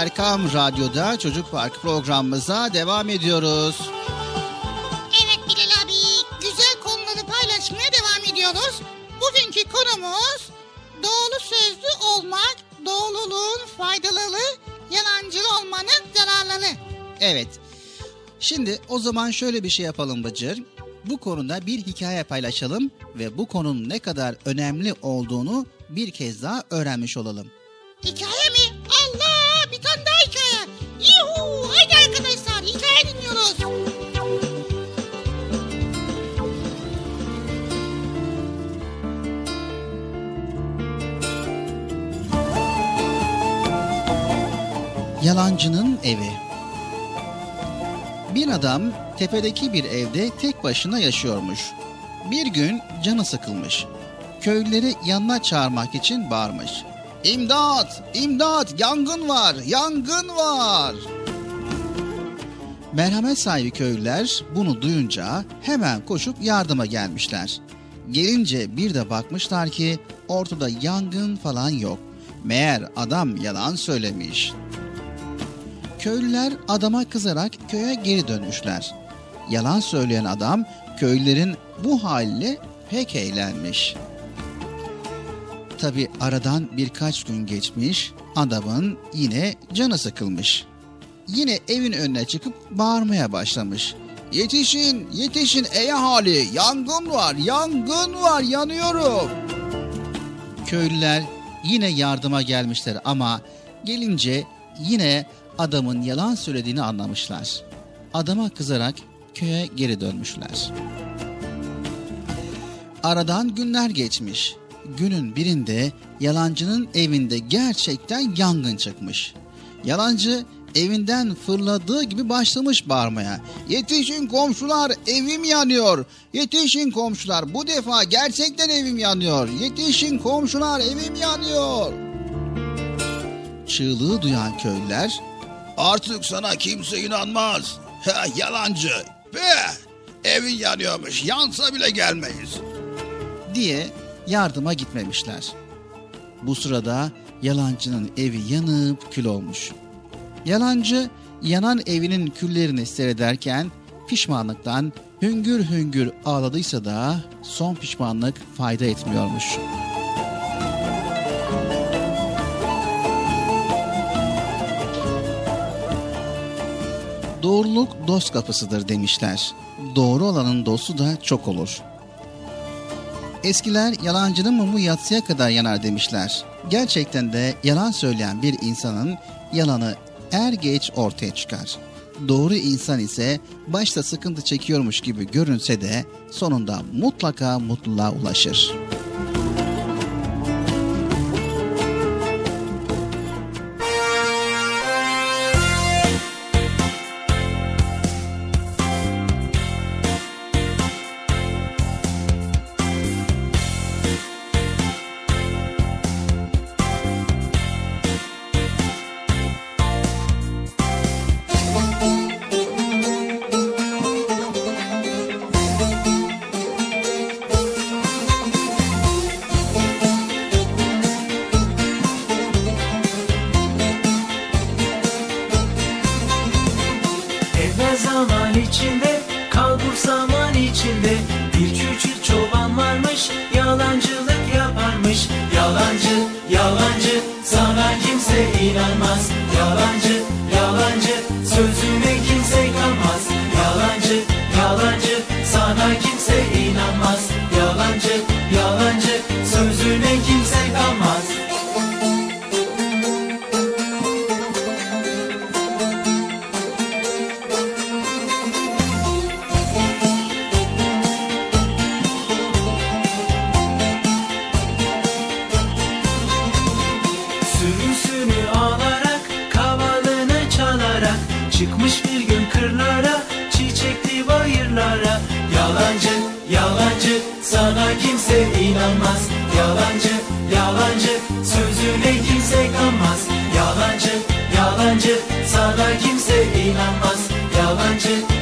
Erkam Radyo'da Çocuk Park programımıza devam ediyoruz. Evet Bilal abi güzel konuları paylaşmaya devam ediyoruz. Bugünkü konumuz doğru sözlü olmak, doğruluğun faydaları, yalancı olmanın zararları. Evet. Şimdi o zaman şöyle bir şey yapalım Bıcır. Bu konuda bir hikaye paylaşalım ve bu konunun ne kadar önemli olduğunu bir kez daha öğrenmiş olalım. Hikaye Yalancının evi. Bir adam tepedeki bir evde tek başına yaşıyormuş. Bir gün canı sıkılmış. Köylüleri yanına çağırmak için bağırmış. İmdat! İmdat! Yangın var! Yangın var! Merhamet sahibi köylüler bunu duyunca hemen koşup yardıma gelmişler. Gelince bir de bakmışlar ki ortada yangın falan yok. Meğer adam yalan söylemiş. Köylüler adama kızarak köye geri dönmüşler. Yalan söyleyen adam köylülerin bu haliyle pek eğlenmiş. Tabi aradan birkaç gün geçmiş, adamın yine canı sıkılmış. Yine evin önüne çıkıp bağırmaya başlamış. Yetişin, yetişin ey ahali, yangın var, yangın var, yanıyorum. Köylüler yine yardıma gelmişler ama gelince yine adamın yalan söylediğini anlamışlar. Adama kızarak köye geri dönmüşler. Aradan günler geçmiş. Günün birinde yalancının evinde gerçekten yangın çıkmış. Yalancı evinden fırladığı gibi başlamış bağırmaya. Yetişin komşular evim yanıyor. Yetişin komşular bu defa gerçekten evim yanıyor. Yetişin komşular evim yanıyor. Çığlığı duyan köylüler Artık sana kimse inanmaz. Ha, yalancı. Be! Evin yanıyormuş. Yansa bile gelmeyiz. diye yardıma gitmemişler. Bu sırada yalancının evi yanıp kül olmuş. Yalancı yanan evinin küllerini seyrederken pişmanlıktan hüngür hüngür ağladıysa da son pişmanlık fayda etmiyormuş. Doğruluk dost kapısıdır demişler. Doğru olanın dostu da çok olur. Eskiler yalancının mumu yatsıya kadar yanar demişler. Gerçekten de yalan söyleyen bir insanın yalanı er geç ortaya çıkar. Doğru insan ise başta sıkıntı çekiyormuş gibi görünse de sonunda mutlaka mutluluğa ulaşır. Çıkmış bir gün kırlara, çiçekli bayırlara. Yalancı, yalancı, sana kimse inanmaz. Yalancı, yalancı, sözüne kimse kanmaz. Yalancı, yalancı, sana kimse inanmaz. Yalancı,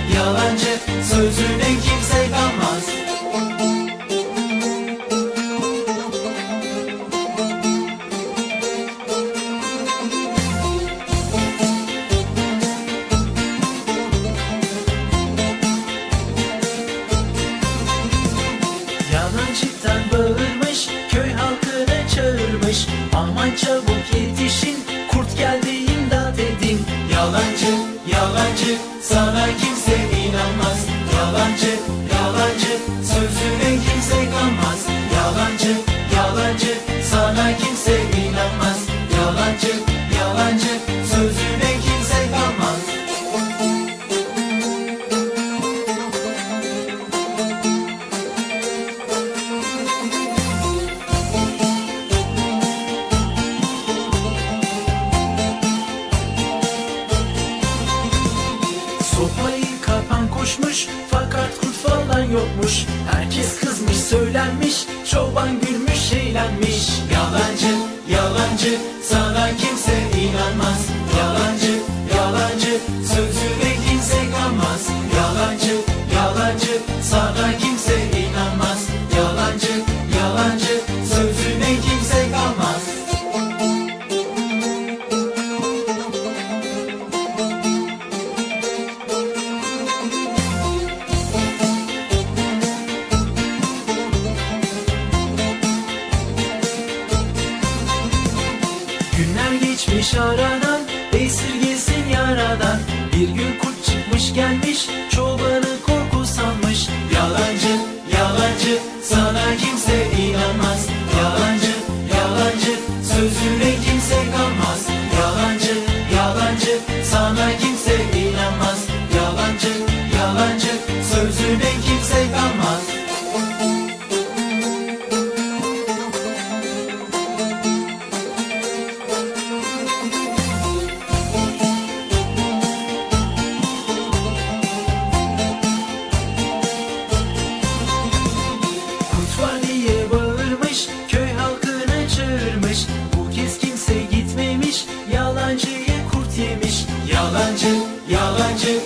yalancıyı kurt yemiş. Yalancı, yalancı,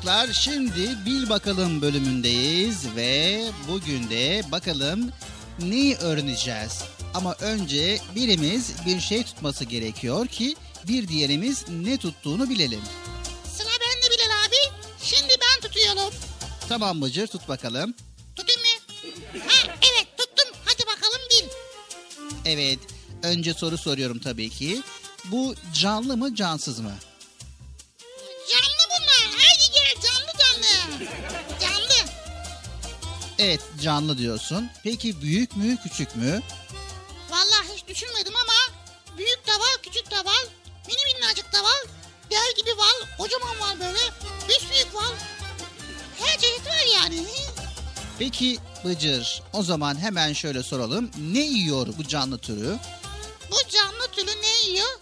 çocuklar şimdi Bil Bakalım bölümündeyiz ve bugün de bakalım neyi öğreneceğiz? Ama önce birimiz bir şey tutması gerekiyor ki bir diğerimiz ne tuttuğunu bilelim. Sıra bende Bilal abi. Şimdi ben tutuyorum. Tamam Bıcır tut bakalım. Tutayım mı? Ha evet tuttum. Hadi bakalım bil. Evet önce soru soruyorum tabii ki. Bu canlı mı cansız mı? Evet canlı diyorsun. Peki büyük mü küçük mü? Vallahi hiç düşünmedim ama büyük de var küçük de var. Mini minnacık da var. Dev gibi var. Kocaman var böyle. Büyük var. Her çeşit var yani. Peki Bıcır o zaman hemen şöyle soralım. Ne yiyor bu canlı türü? Bu canlı türü ne yiyor?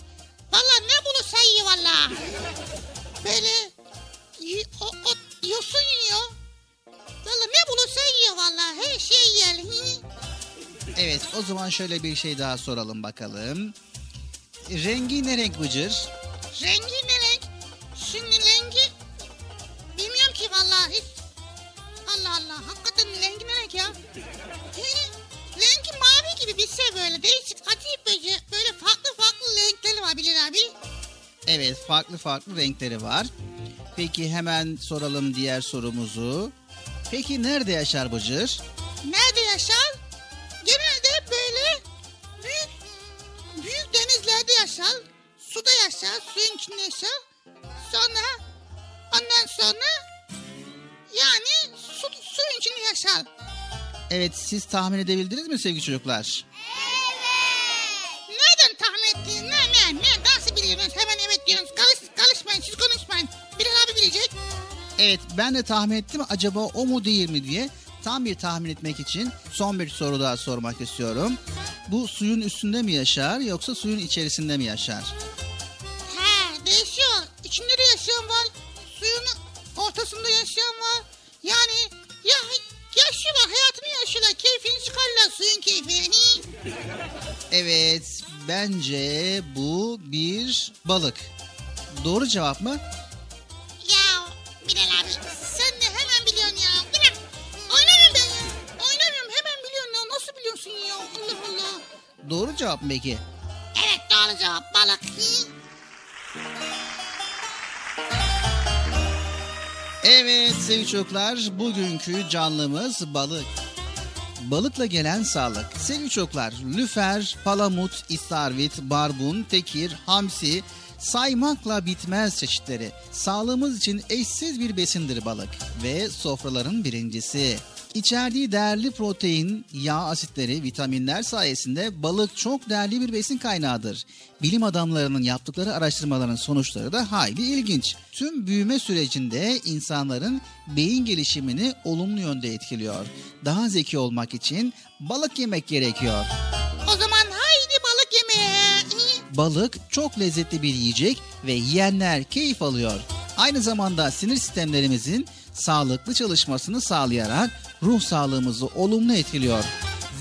Valla ne bulursa yiyor valla. Böyle o, o, yosun yiyor. Valla ne bulursa yiyor valla. Her şey yer. Hı. Evet o zaman şöyle bir şey daha soralım bakalım. Rengi ne renk Bıcır? Rengi ne renk? Şimdi rengi bilmiyorum ki vallahi. hiç. Allah Allah hakikaten rengi ne renk ya? Rengi mavi gibi bir şey böyle değişik acayip böyle, böyle farklı farklı renkleri var Bilal abi. Evet farklı farklı renkleri var. Peki hemen soralım diğer sorumuzu. Peki nerede yaşar Bıcır? Nerede yaşar? Genelde böyle büyük büyük denizlerde yaşar. Suda yaşar, suyun içinde yaşar. Sonra ondan sonra yani su, suyun içinde yaşar. Evet siz tahmin edebildiniz mi sevgili çocuklar? Evet ben de tahmin ettim acaba o mu değil mi diye. tam bir tahmin etmek için son bir soru daha sormak istiyorum. Bu suyun üstünde mi yaşar yoksa suyun içerisinde mi yaşar? He değişiyor. İçinde de yaşayan var. Suyun ortasında yaşayan var. Yani ya yaşıyorlar hayatını yaşıyorlar. Keyfini çıkarlar suyun keyfini. Evet, bence bu bir balık. Doğru cevap mı? Doğru cevap mı peki? Evet doğru cevap balık. Evet sevgili çocuklar, bugünkü canlımız balık. Balıkla gelen sağlık. Sevgili çocuklar, lüfer, palamut, istarvit, barbun, tekir, hamsi, saymakla bitmez çeşitleri. Sağlığımız için eşsiz bir besindir balık ve sofraların birincisi. İçerdiği değerli protein, yağ asitleri, vitaminler sayesinde balık çok değerli bir besin kaynağıdır. Bilim adamlarının yaptıkları araştırmaların sonuçları da hayli ilginç. Tüm büyüme sürecinde insanların beyin gelişimini olumlu yönde etkiliyor. Daha zeki olmak için balık yemek gerekiyor. O zaman haydi balık yemeye. Balık çok lezzetli bir yiyecek ve yiyenler keyif alıyor. Aynı zamanda sinir sistemlerimizin sağlıklı çalışmasını sağlayarak ruh sağlığımızı olumlu etkiliyor.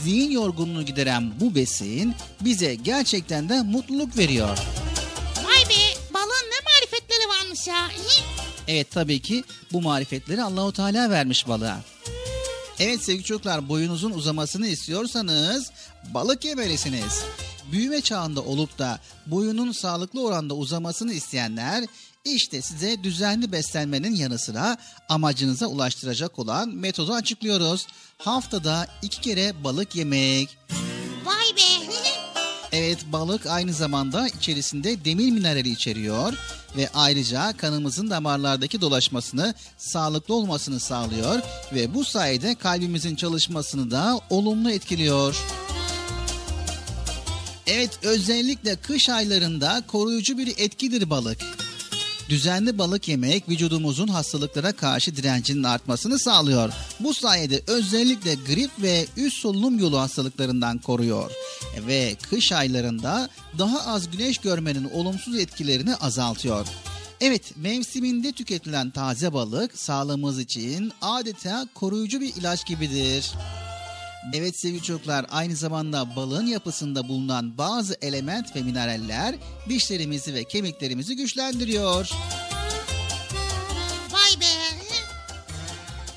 Zihin yorgunluğunu gideren bu besin bize gerçekten de mutluluk veriyor. Vay be balığın ne marifetleri varmış ya. Evet tabii ki bu marifetleri Allahu Teala vermiş balığa. Evet sevgili çocuklar boyunuzun uzamasını istiyorsanız balık yemelisiniz. Büyüme çağında olup da boyunun sağlıklı oranda uzamasını isteyenler işte size düzenli beslenmenin yanı sıra amacınıza ulaştıracak olan metodu açıklıyoruz. Haftada iki kere balık yemek. Vay be. Evet balık aynı zamanda içerisinde demir minerali içeriyor ve ayrıca kanımızın damarlardaki dolaşmasını sağlıklı olmasını sağlıyor ve bu sayede kalbimizin çalışmasını da olumlu etkiliyor. Evet özellikle kış aylarında koruyucu bir etkidir balık. Düzenli balık yemek vücudumuzun hastalıklara karşı direncinin artmasını sağlıyor. Bu sayede özellikle grip ve üst solunum yolu hastalıklarından koruyor. Ve kış aylarında daha az güneş görmenin olumsuz etkilerini azaltıyor. Evet, mevsiminde tüketilen taze balık sağlığımız için adeta koruyucu bir ilaç gibidir. Evet sevgili çocuklar aynı zamanda balığın yapısında bulunan bazı element ve mineraller dişlerimizi ve kemiklerimizi güçlendiriyor. Vay be.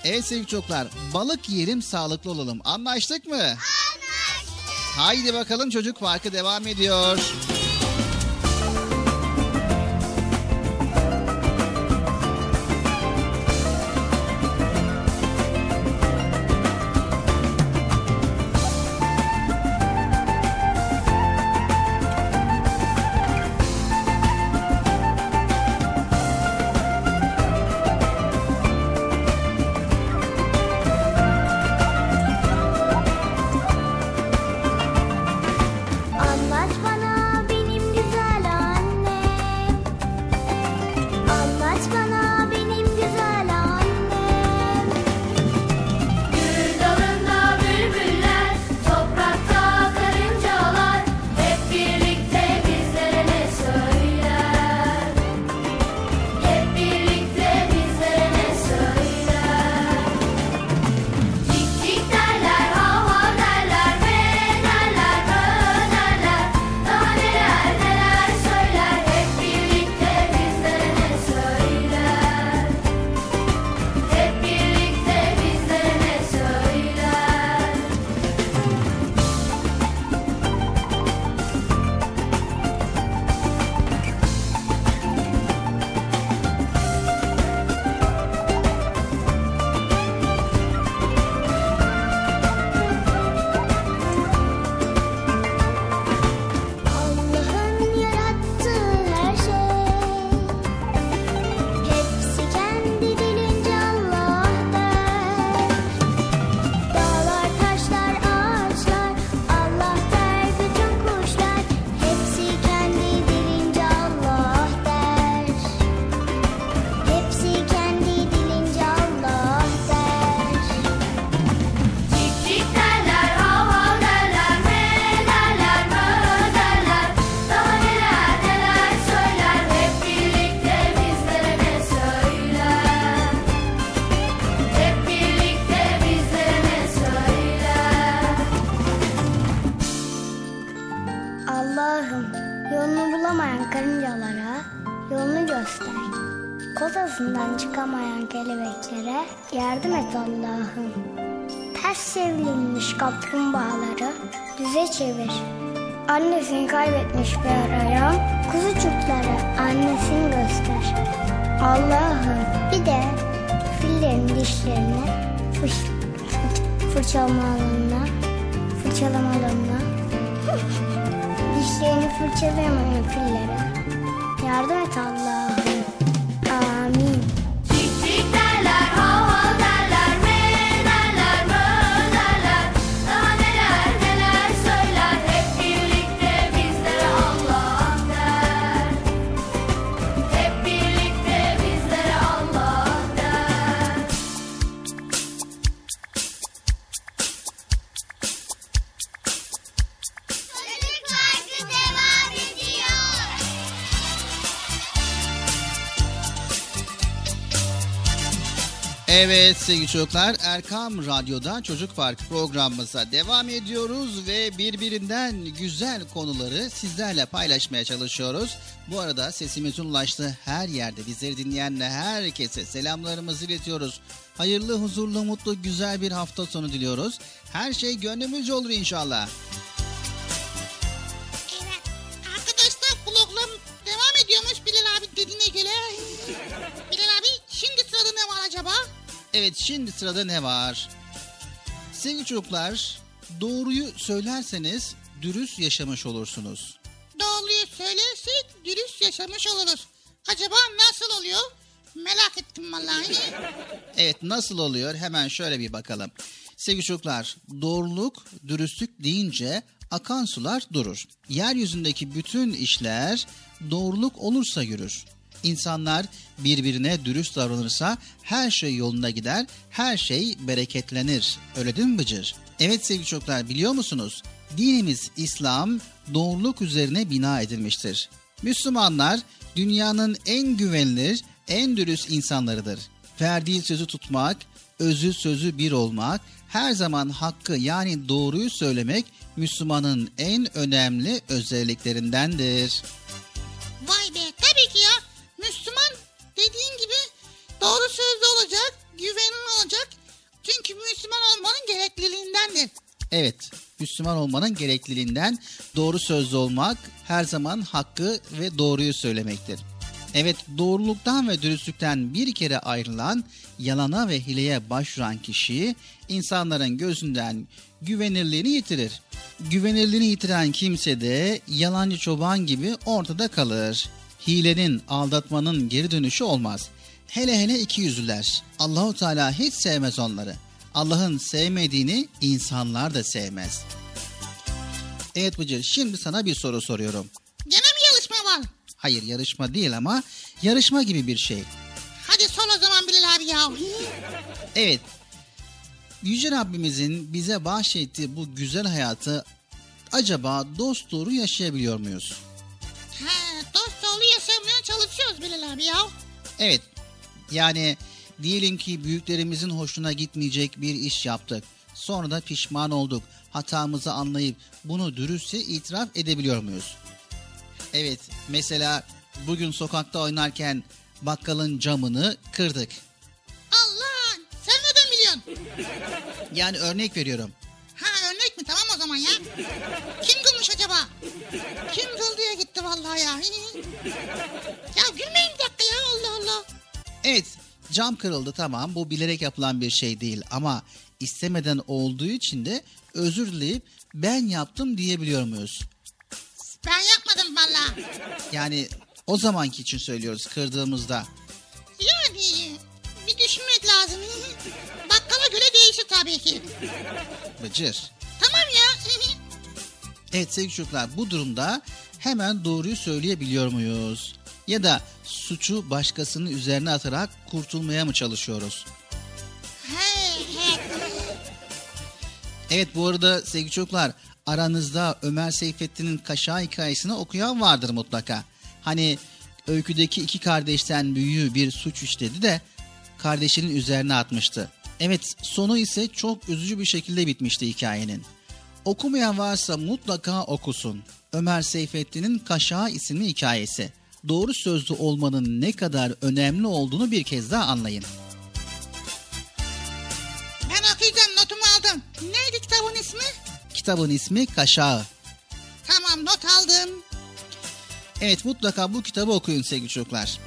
Evet sevgili çocuklar balık yiyelim sağlıklı olalım anlaştık mı? Anlaştık. Haydi bakalım çocuk parkı devam ediyor. Yardım et Allah'ım. Ters çevrilmiş kaplumbağaları düze çevir. Annesini kaybetmiş bir arayan kuzucuklara annesini göster. Allah'ım bir de fillerin dişlerini fış, fırçalamalarına, fırçalamalarına, dişlerini fırçalayamayan fillere yardım et Allah'ım. Evet sevgili çocuklar Erkam Radyo'da Çocuk Park programımıza devam ediyoruz ve birbirinden güzel konuları sizlerle paylaşmaya çalışıyoruz. Bu arada sesimizin ulaştığı her yerde bizleri dinleyen herkese selamlarımızı iletiyoruz. Hayırlı, huzurlu, mutlu, güzel bir hafta sonu diliyoruz. Her şey gönlümüzce olur inşallah. Evet. Arkadaşlar vloglam devam ediyormuş Bilal abi dediğine göre. Bilal abi şimdi sırada ne var acaba? Evet şimdi sırada ne var? Sevgili çocuklar doğruyu söylerseniz dürüst yaşamış olursunuz. Doğruyu söylersek dürüst yaşamış oluruz. Acaba nasıl oluyor? Merak ettim vallahi. Evet nasıl oluyor hemen şöyle bir bakalım. Sevgili çocuklar doğruluk, dürüstlük deyince akan sular durur. Yeryüzündeki bütün işler doğruluk olursa yürür. İnsanlar birbirine dürüst davranırsa her şey yolunda gider, her şey bereketlenir. Öyle değil mi Bıcır? Evet sevgili çocuklar biliyor musunuz? Dinimiz İslam doğruluk üzerine bina edilmiştir. Müslümanlar dünyanın en güvenilir, en dürüst insanlarıdır. Verdiği sözü tutmak, özü sözü bir olmak, her zaman hakkı yani doğruyu söylemek Müslümanın en önemli özelliklerindendir. Vay be tabii ki ya. Müslüman dediğin gibi doğru sözlü olacak, güvenli olacak. Çünkü Müslüman olmanın gerekliliğindendir. Evet, Müslüman olmanın gerekliliğinden doğru sözlü olmak her zaman hakkı ve doğruyu söylemektir. Evet, doğruluktan ve dürüstlükten bir kere ayrılan, yalana ve hileye başvuran kişi insanların gözünden güvenirliğini yitirir. Güvenirliğini yitiren kimse de yalancı çoban gibi ortada kalır. Hilenin, aldatmanın geri dönüşü olmaz. Hele hele iki yüzlüler. Allahu Teala hiç sevmez onları. Allah'ın sevmediğini insanlar da sevmez. Evet Bıcır şimdi sana bir soru soruyorum. Gene mi yarışma var? Hayır yarışma değil ama yarışma gibi bir şey. Hadi sor o zaman Bilal abi ya. Evet. Yüce Rabbimizin bize bahşettiği bu güzel hayatı acaba dost doğru yaşayabiliyor muyuz? He, dost doğru yaşamaya çalışıyoruz Bilal abi ya. Evet. Yani diyelim ki büyüklerimizin hoşuna gitmeyecek bir iş yaptık. Sonra da pişman olduk. Hatamızı anlayıp bunu dürüstçe itiraf edebiliyor muyuz? Evet, mesela bugün sokakta oynarken bakkalın camını kırdık. Allah sen neden biliyorsun? Yani örnek veriyorum. Ha örnek mi tamam o zaman ya. Kim kılmış acaba? Kim kıldıya gitti vallahi ya. ya gülmeyin bir dakika ya Allah Allah. Evet, cam kırıldı tamam bu bilerek yapılan bir şey değil ama istemeden olduğu için de özür dileyip ben yaptım diyebiliyor muyuz? Ben yapmadım vallahi. Yani o zamanki için söylüyoruz kırdığımızda. Yani bir düşünmek lazım. Bakkala göre değişir tabii ki. Bıcır. Tamam ya. Evet sevgili çocuklar bu durumda hemen doğruyu söyleyebiliyor muyuz? Ya da suçu başkasının üzerine atarak kurtulmaya mı çalışıyoruz? Evet bu arada sevgili çocuklar aranızda Ömer Seyfettin'in Kaşağı hikayesini okuyan vardır mutlaka. Hani öyküdeki iki kardeşten büyüğü bir suç işledi de kardeşinin üzerine atmıştı. Evet sonu ise çok üzücü bir şekilde bitmişti hikayenin. Okumayan varsa mutlaka okusun. Ömer Seyfettin'in Kaşağı isimli hikayesi. doğru sözlü olmanın ne kadar önemli olduğunu bir kez daha anlayın. Ben okuyacağım notumu aldım. Neydi kitabın ismi? Kitabın ismi Kaşağı. Tamam not aldım. Evet mutlaka bu kitabı okuyun sevgili çocuklar.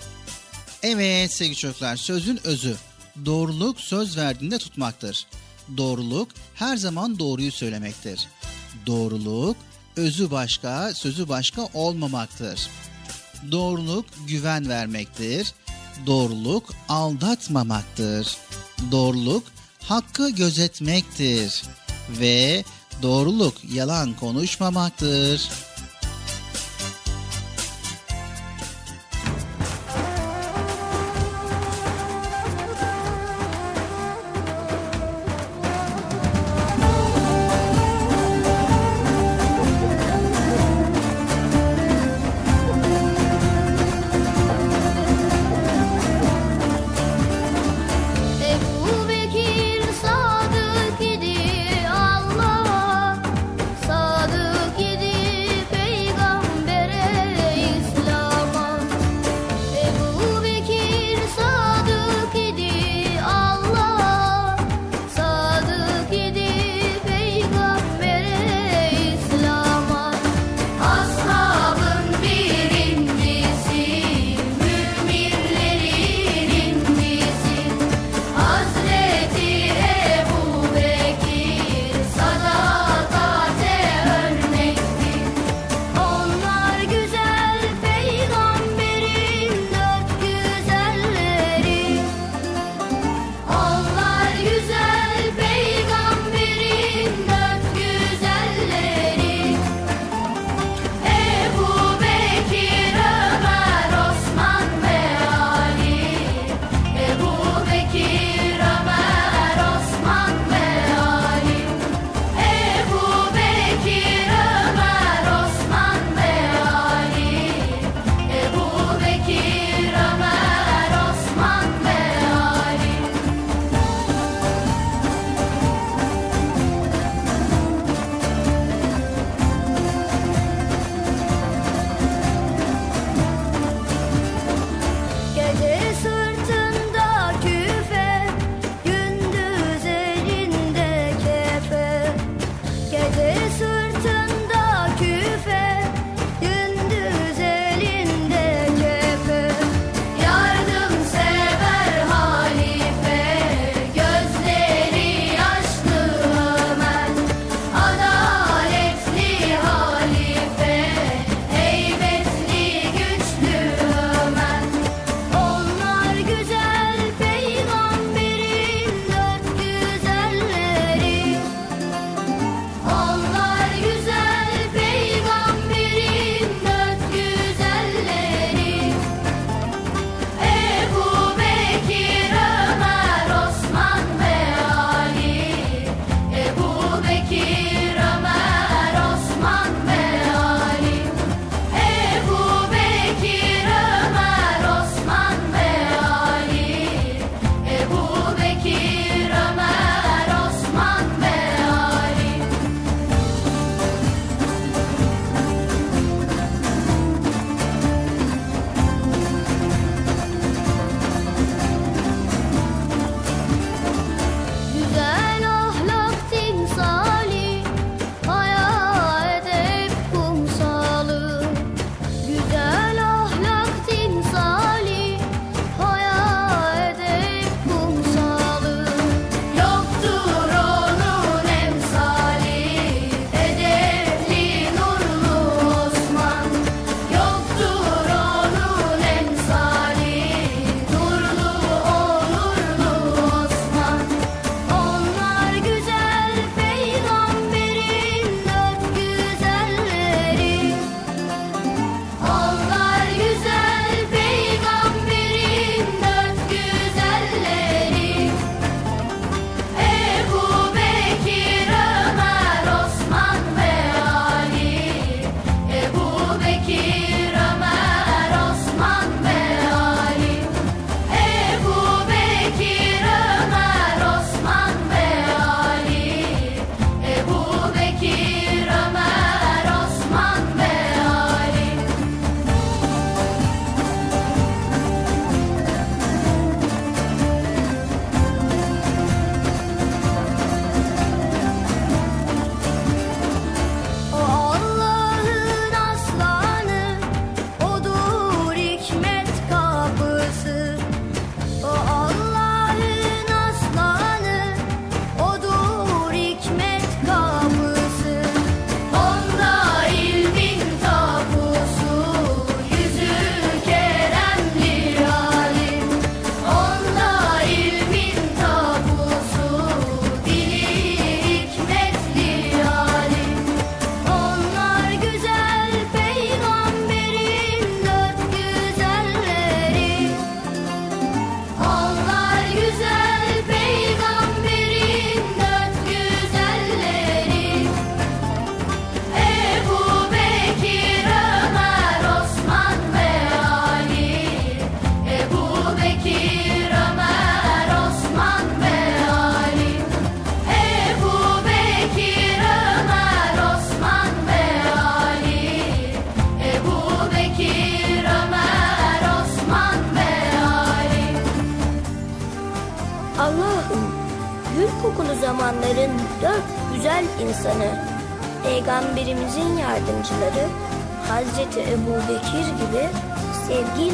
Evet sevgili çocuklar sözün özü. Doğruluk söz verdiğinde tutmaktır. Doğruluk her zaman doğruyu söylemektir. Doğruluk özü başka sözü başka olmamaktır. Doğruluk güven vermektir. Doğruluk aldatmamaktır. Doğruluk hakkı gözetmektir. Ve doğruluk yalan konuşmamaktır.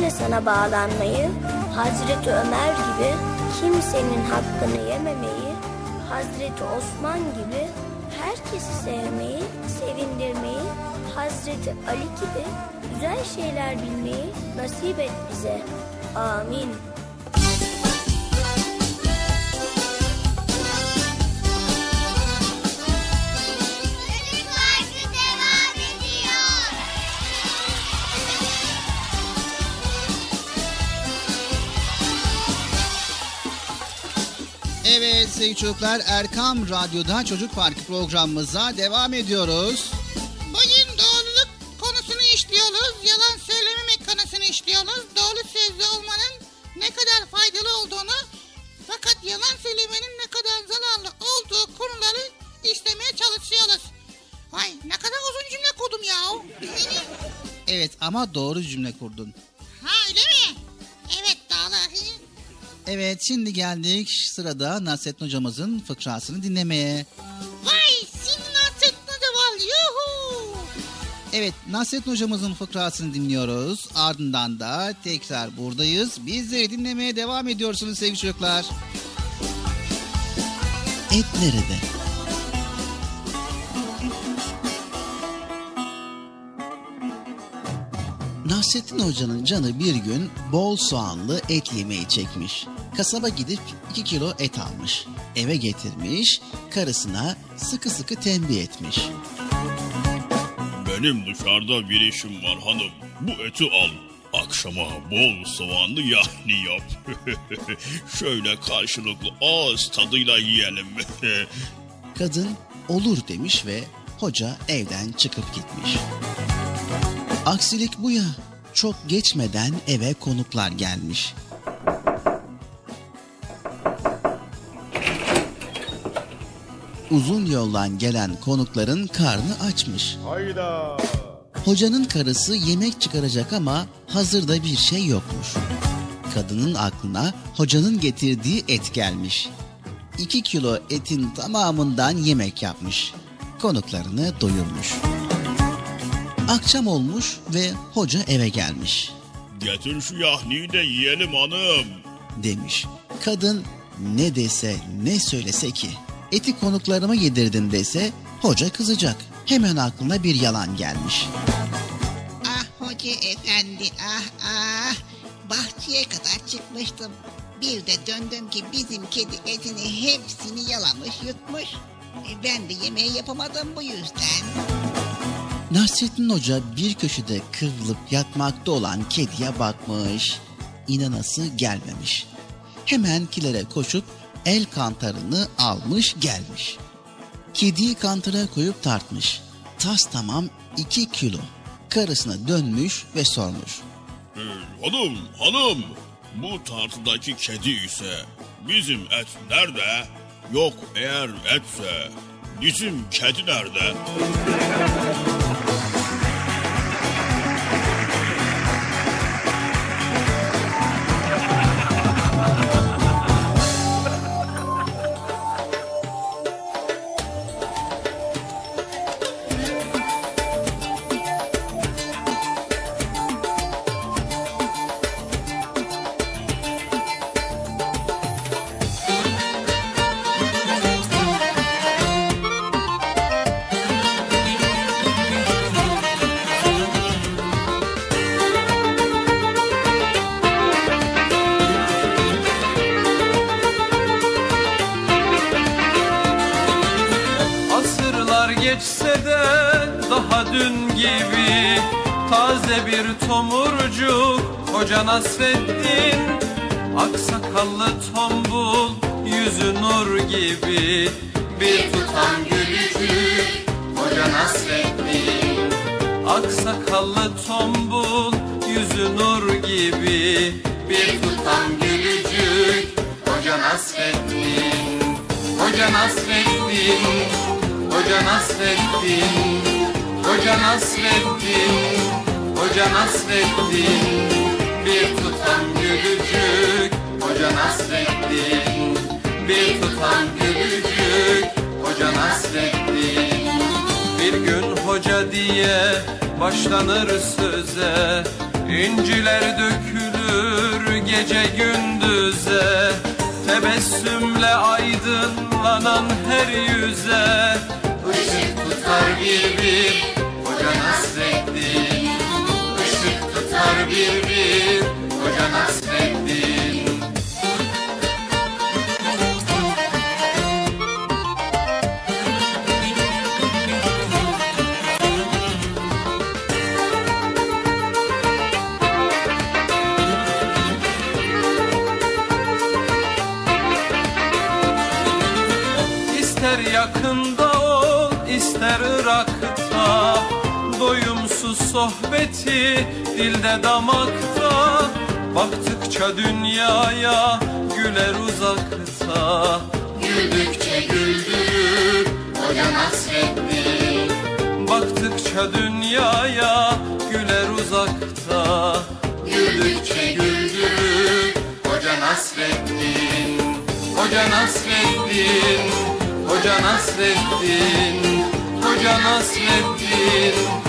Sevgiyle sana bağlanmayı, Hazreti Ömer gibi kimsenin hakkını yememeyi, Hazreti Osman gibi herkesi sevmeyi, sevindirmeyi, Hazreti Ali gibi güzel şeyler bilmeyi nasip et bize. Amin. Sevgili çocuklar Erkam Radyo'da Çocuk Parkı programımıza devam ediyoruz. Bugün doğruluk konusunu işliyoruz. Yalan söylememek konusunu işliyoruz. Doğru sözlü olmanın ne kadar faydalı olduğunu fakat yalan söylemenin ne kadar zararlı olduğu konuları işlemeye çalışıyoruz. Vay ne kadar uzun cümle kurdum ya. Evet ama doğru cümle kurdun. Evet şimdi geldik sırada Nasrettin hocamızın fıkrasını dinlemeye. Vay senin hasretine de var yuhu. Evet Nasrettin hocamızın fıkrasını dinliyoruz. Ardından da tekrar buradayız. Bizleri dinlemeye devam ediyorsunuz sevgili çocuklar. Et nerede? Nasrettin Hoca'nın canı bir gün bol soğanlı et yemeği çekmiş. Kasaba gidip 2 kilo et almış. Eve getirmiş, karısına sıkı sıkı tembih etmiş. Benim dışarıda bir işim var hanım. Bu eti al. Akşama bol soğanlı yahni yap. Şöyle karşılıklı ağız tadıyla yiyelim. Kadın olur demiş ve hoca evden çıkıp gitmiş. Aksilik bu ya. Çok geçmeden eve konuklar gelmiş. Uzun yoldan gelen konukların karnı açmış. Hayda. Hocanın karısı yemek çıkaracak ama hazırda bir şey yokmuş. Kadının aklına hocanın getirdiği et gelmiş. 2 kilo etin tamamından yemek yapmış. Konuklarını doyurmuş. Akşam olmuş ve hoca eve gelmiş. Getir şu yahniyi de yiyelim hanım. Demiş. Kadın ne dese ne söylese ki. Eti konuklarıma yedirdin dese hoca kızacak. Hemen aklına bir yalan gelmiş. Ah hoca efendi ah ah. Bahçeye kadar çıkmıştım. Bir de döndüm ki bizim kedi etini hepsini yalamış yutmuş. E, Ben de yemeği yapamadım bu yüzden. Nasrettin Hoca bir köşede kıvrılıp yatmakta olan kediye bakmış. İnanası gelmemiş. Hemen kilere koşup el kantarını almış gelmiş. Kediyi kantara koyup tartmış. Tas tamam iki kilo. Karısına dönmüş ve sormuş. Ee, hanım hanım bu tartıdaki kedi ise bizim et nerede? Yok eğer etse bizim kedi nerede? Hoca diye başlanır söze. İnciler dökülür gece gündüze. Tebessümle aydınlanan her yüze. Işık tutar bir bir Nasreddin Işık tutar bir bir Nasreddin sohbeti dilde damakta. Baktıkça dünyaya güler uzakta. Güldükçe güldürür Hoca Nasreddin Baktıkça dünyaya güler uzakta. Güldükçe güldürür Hoca Nasreddin Hoca Nasreddin Hoca Nasreddin Hoca Nasreddin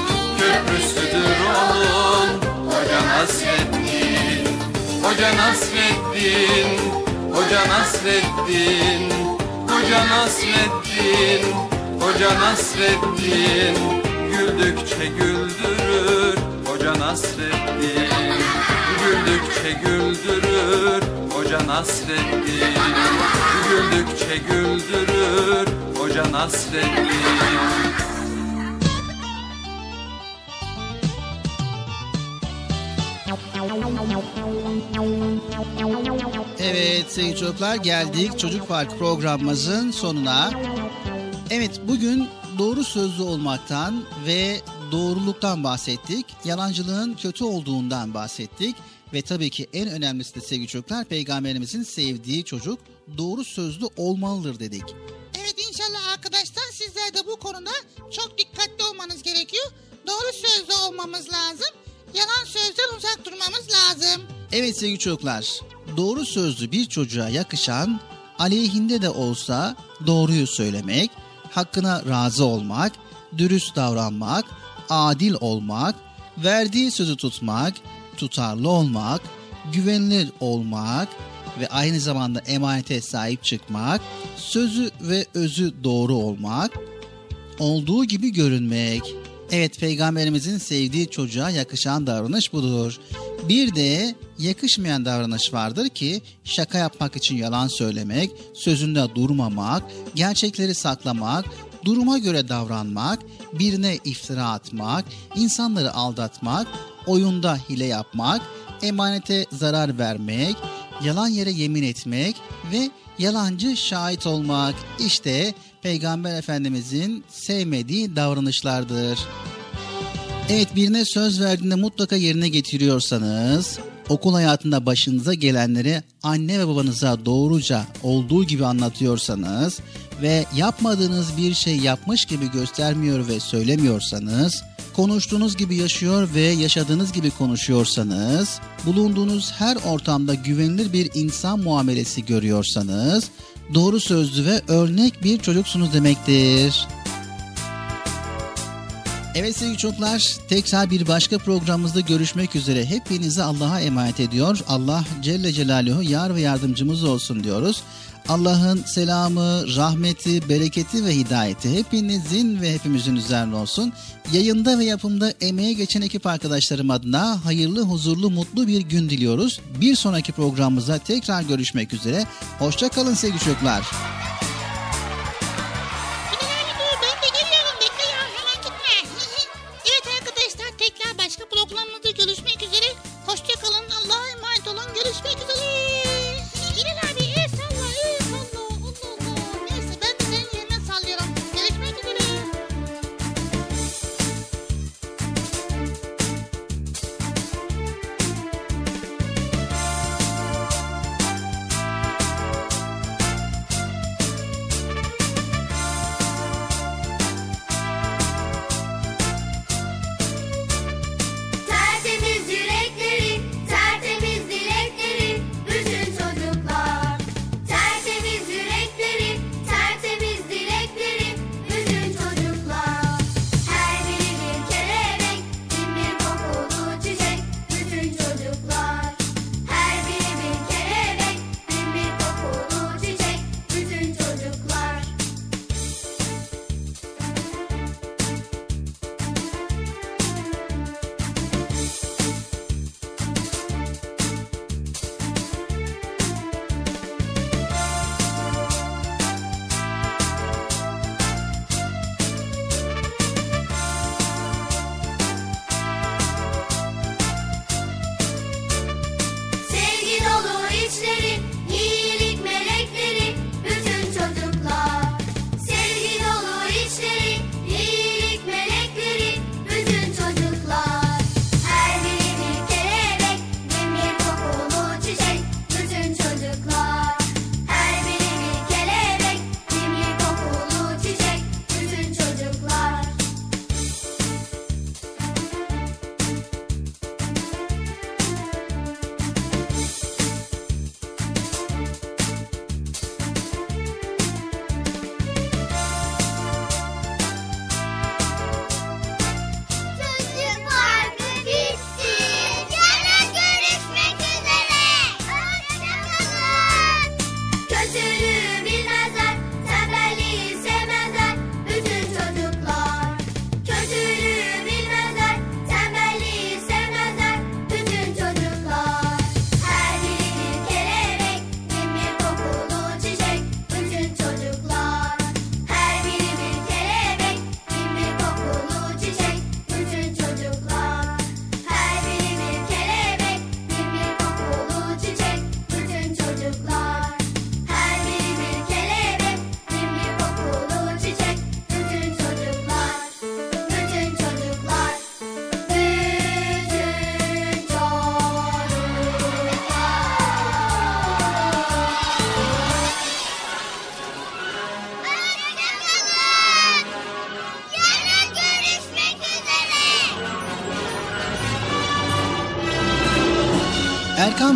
Köprüsüdür onun. Hoca Nasreddin. Hoca Nasreddin. Hoca Nasreddin. Hoca Nasreddin. Hoca Nasreddin. Güldükçe güldürür. Hoca Nasreddin. Güldükçe güldürür. Hoca Nasreddin. Güldükçe güldürür. Hoca Nasreddin Evet sevgili çocuklar geldik Çocuk Park programımızın sonuna. Evet bugün doğru sözlü olmaktan ve doğruluktan bahsettik. Yalancılığın kötü olduğundan bahsettik. Ve tabii ki en önemlisi de sevgili çocuklar peygamberimizin sevdiği çocuk doğru sözlü olmalıdır dedik. Evet inşallah arkadaşlar sizler de bu konuda çok dikkatli olmanız gerekiyor. Doğru sözlü olmamız lazım. Yalan lazım. Evet sevgili çocuklar doğru sözlü bir çocuğa yakışan aleyhinde de olsa doğruyu söylemek, hakkına razı olmak, dürüst davranmak, adil olmak, verdiği sözü tutmak, tutarlı olmak, güvenilir olmak ve aynı zamanda emanete sahip çıkmak, sözü ve özü doğru olmak, olduğu gibi görünmek. Evet peygamberimizin sevdiği çocuğa yakışan davranış budur. Bir de yakışmayan davranış vardır ki şaka yapmak için yalan söylemek, sözünde durmamak, gerçekleri saklamak, duruma göre davranmak, birine iftira atmak, insanları aldatmak, oyunda hile yapmak, emanete zarar vermek, yalan yere yemin etmek ve yalancı şahit olmak işte Peygamber Efendimizin sevmediği davranışlardır. Evet birine söz verdiğinde mutlaka yerine getiriyorsanız, okul hayatında başınıza gelenleri anne ve babanıza doğruca olduğu gibi anlatıyorsanız ve yapmadığınız bir şey yapmış gibi göstermiyor ve söylemiyorsanız, konuştuğunuz gibi yaşıyor ve yaşadığınız gibi konuşuyorsanız, bulunduğunuz her ortamda güvenilir bir insan muamelesi görüyorsanız, doğru sözlü ve örnek bir çocuksunuz demektir. Evet sevgili çocuklar tekrar bir başka programımızda görüşmek üzere. Hepinizi Allah'a emanet ediyor. Allah Celle Celaluhu yar ve yardımcımız olsun diyoruz. Allah'ın selamı, rahmeti, bereketi ve hidayeti hepinizin ve hepimizin üzerine olsun. Yayında ve yapımda emeğe geçen ekip arkadaşlarım adına hayırlı, huzurlu, mutlu bir gün diliyoruz. Bir sonraki programımızda tekrar görüşmek üzere. Hoşçakalın sevgili çocuklar. Emanet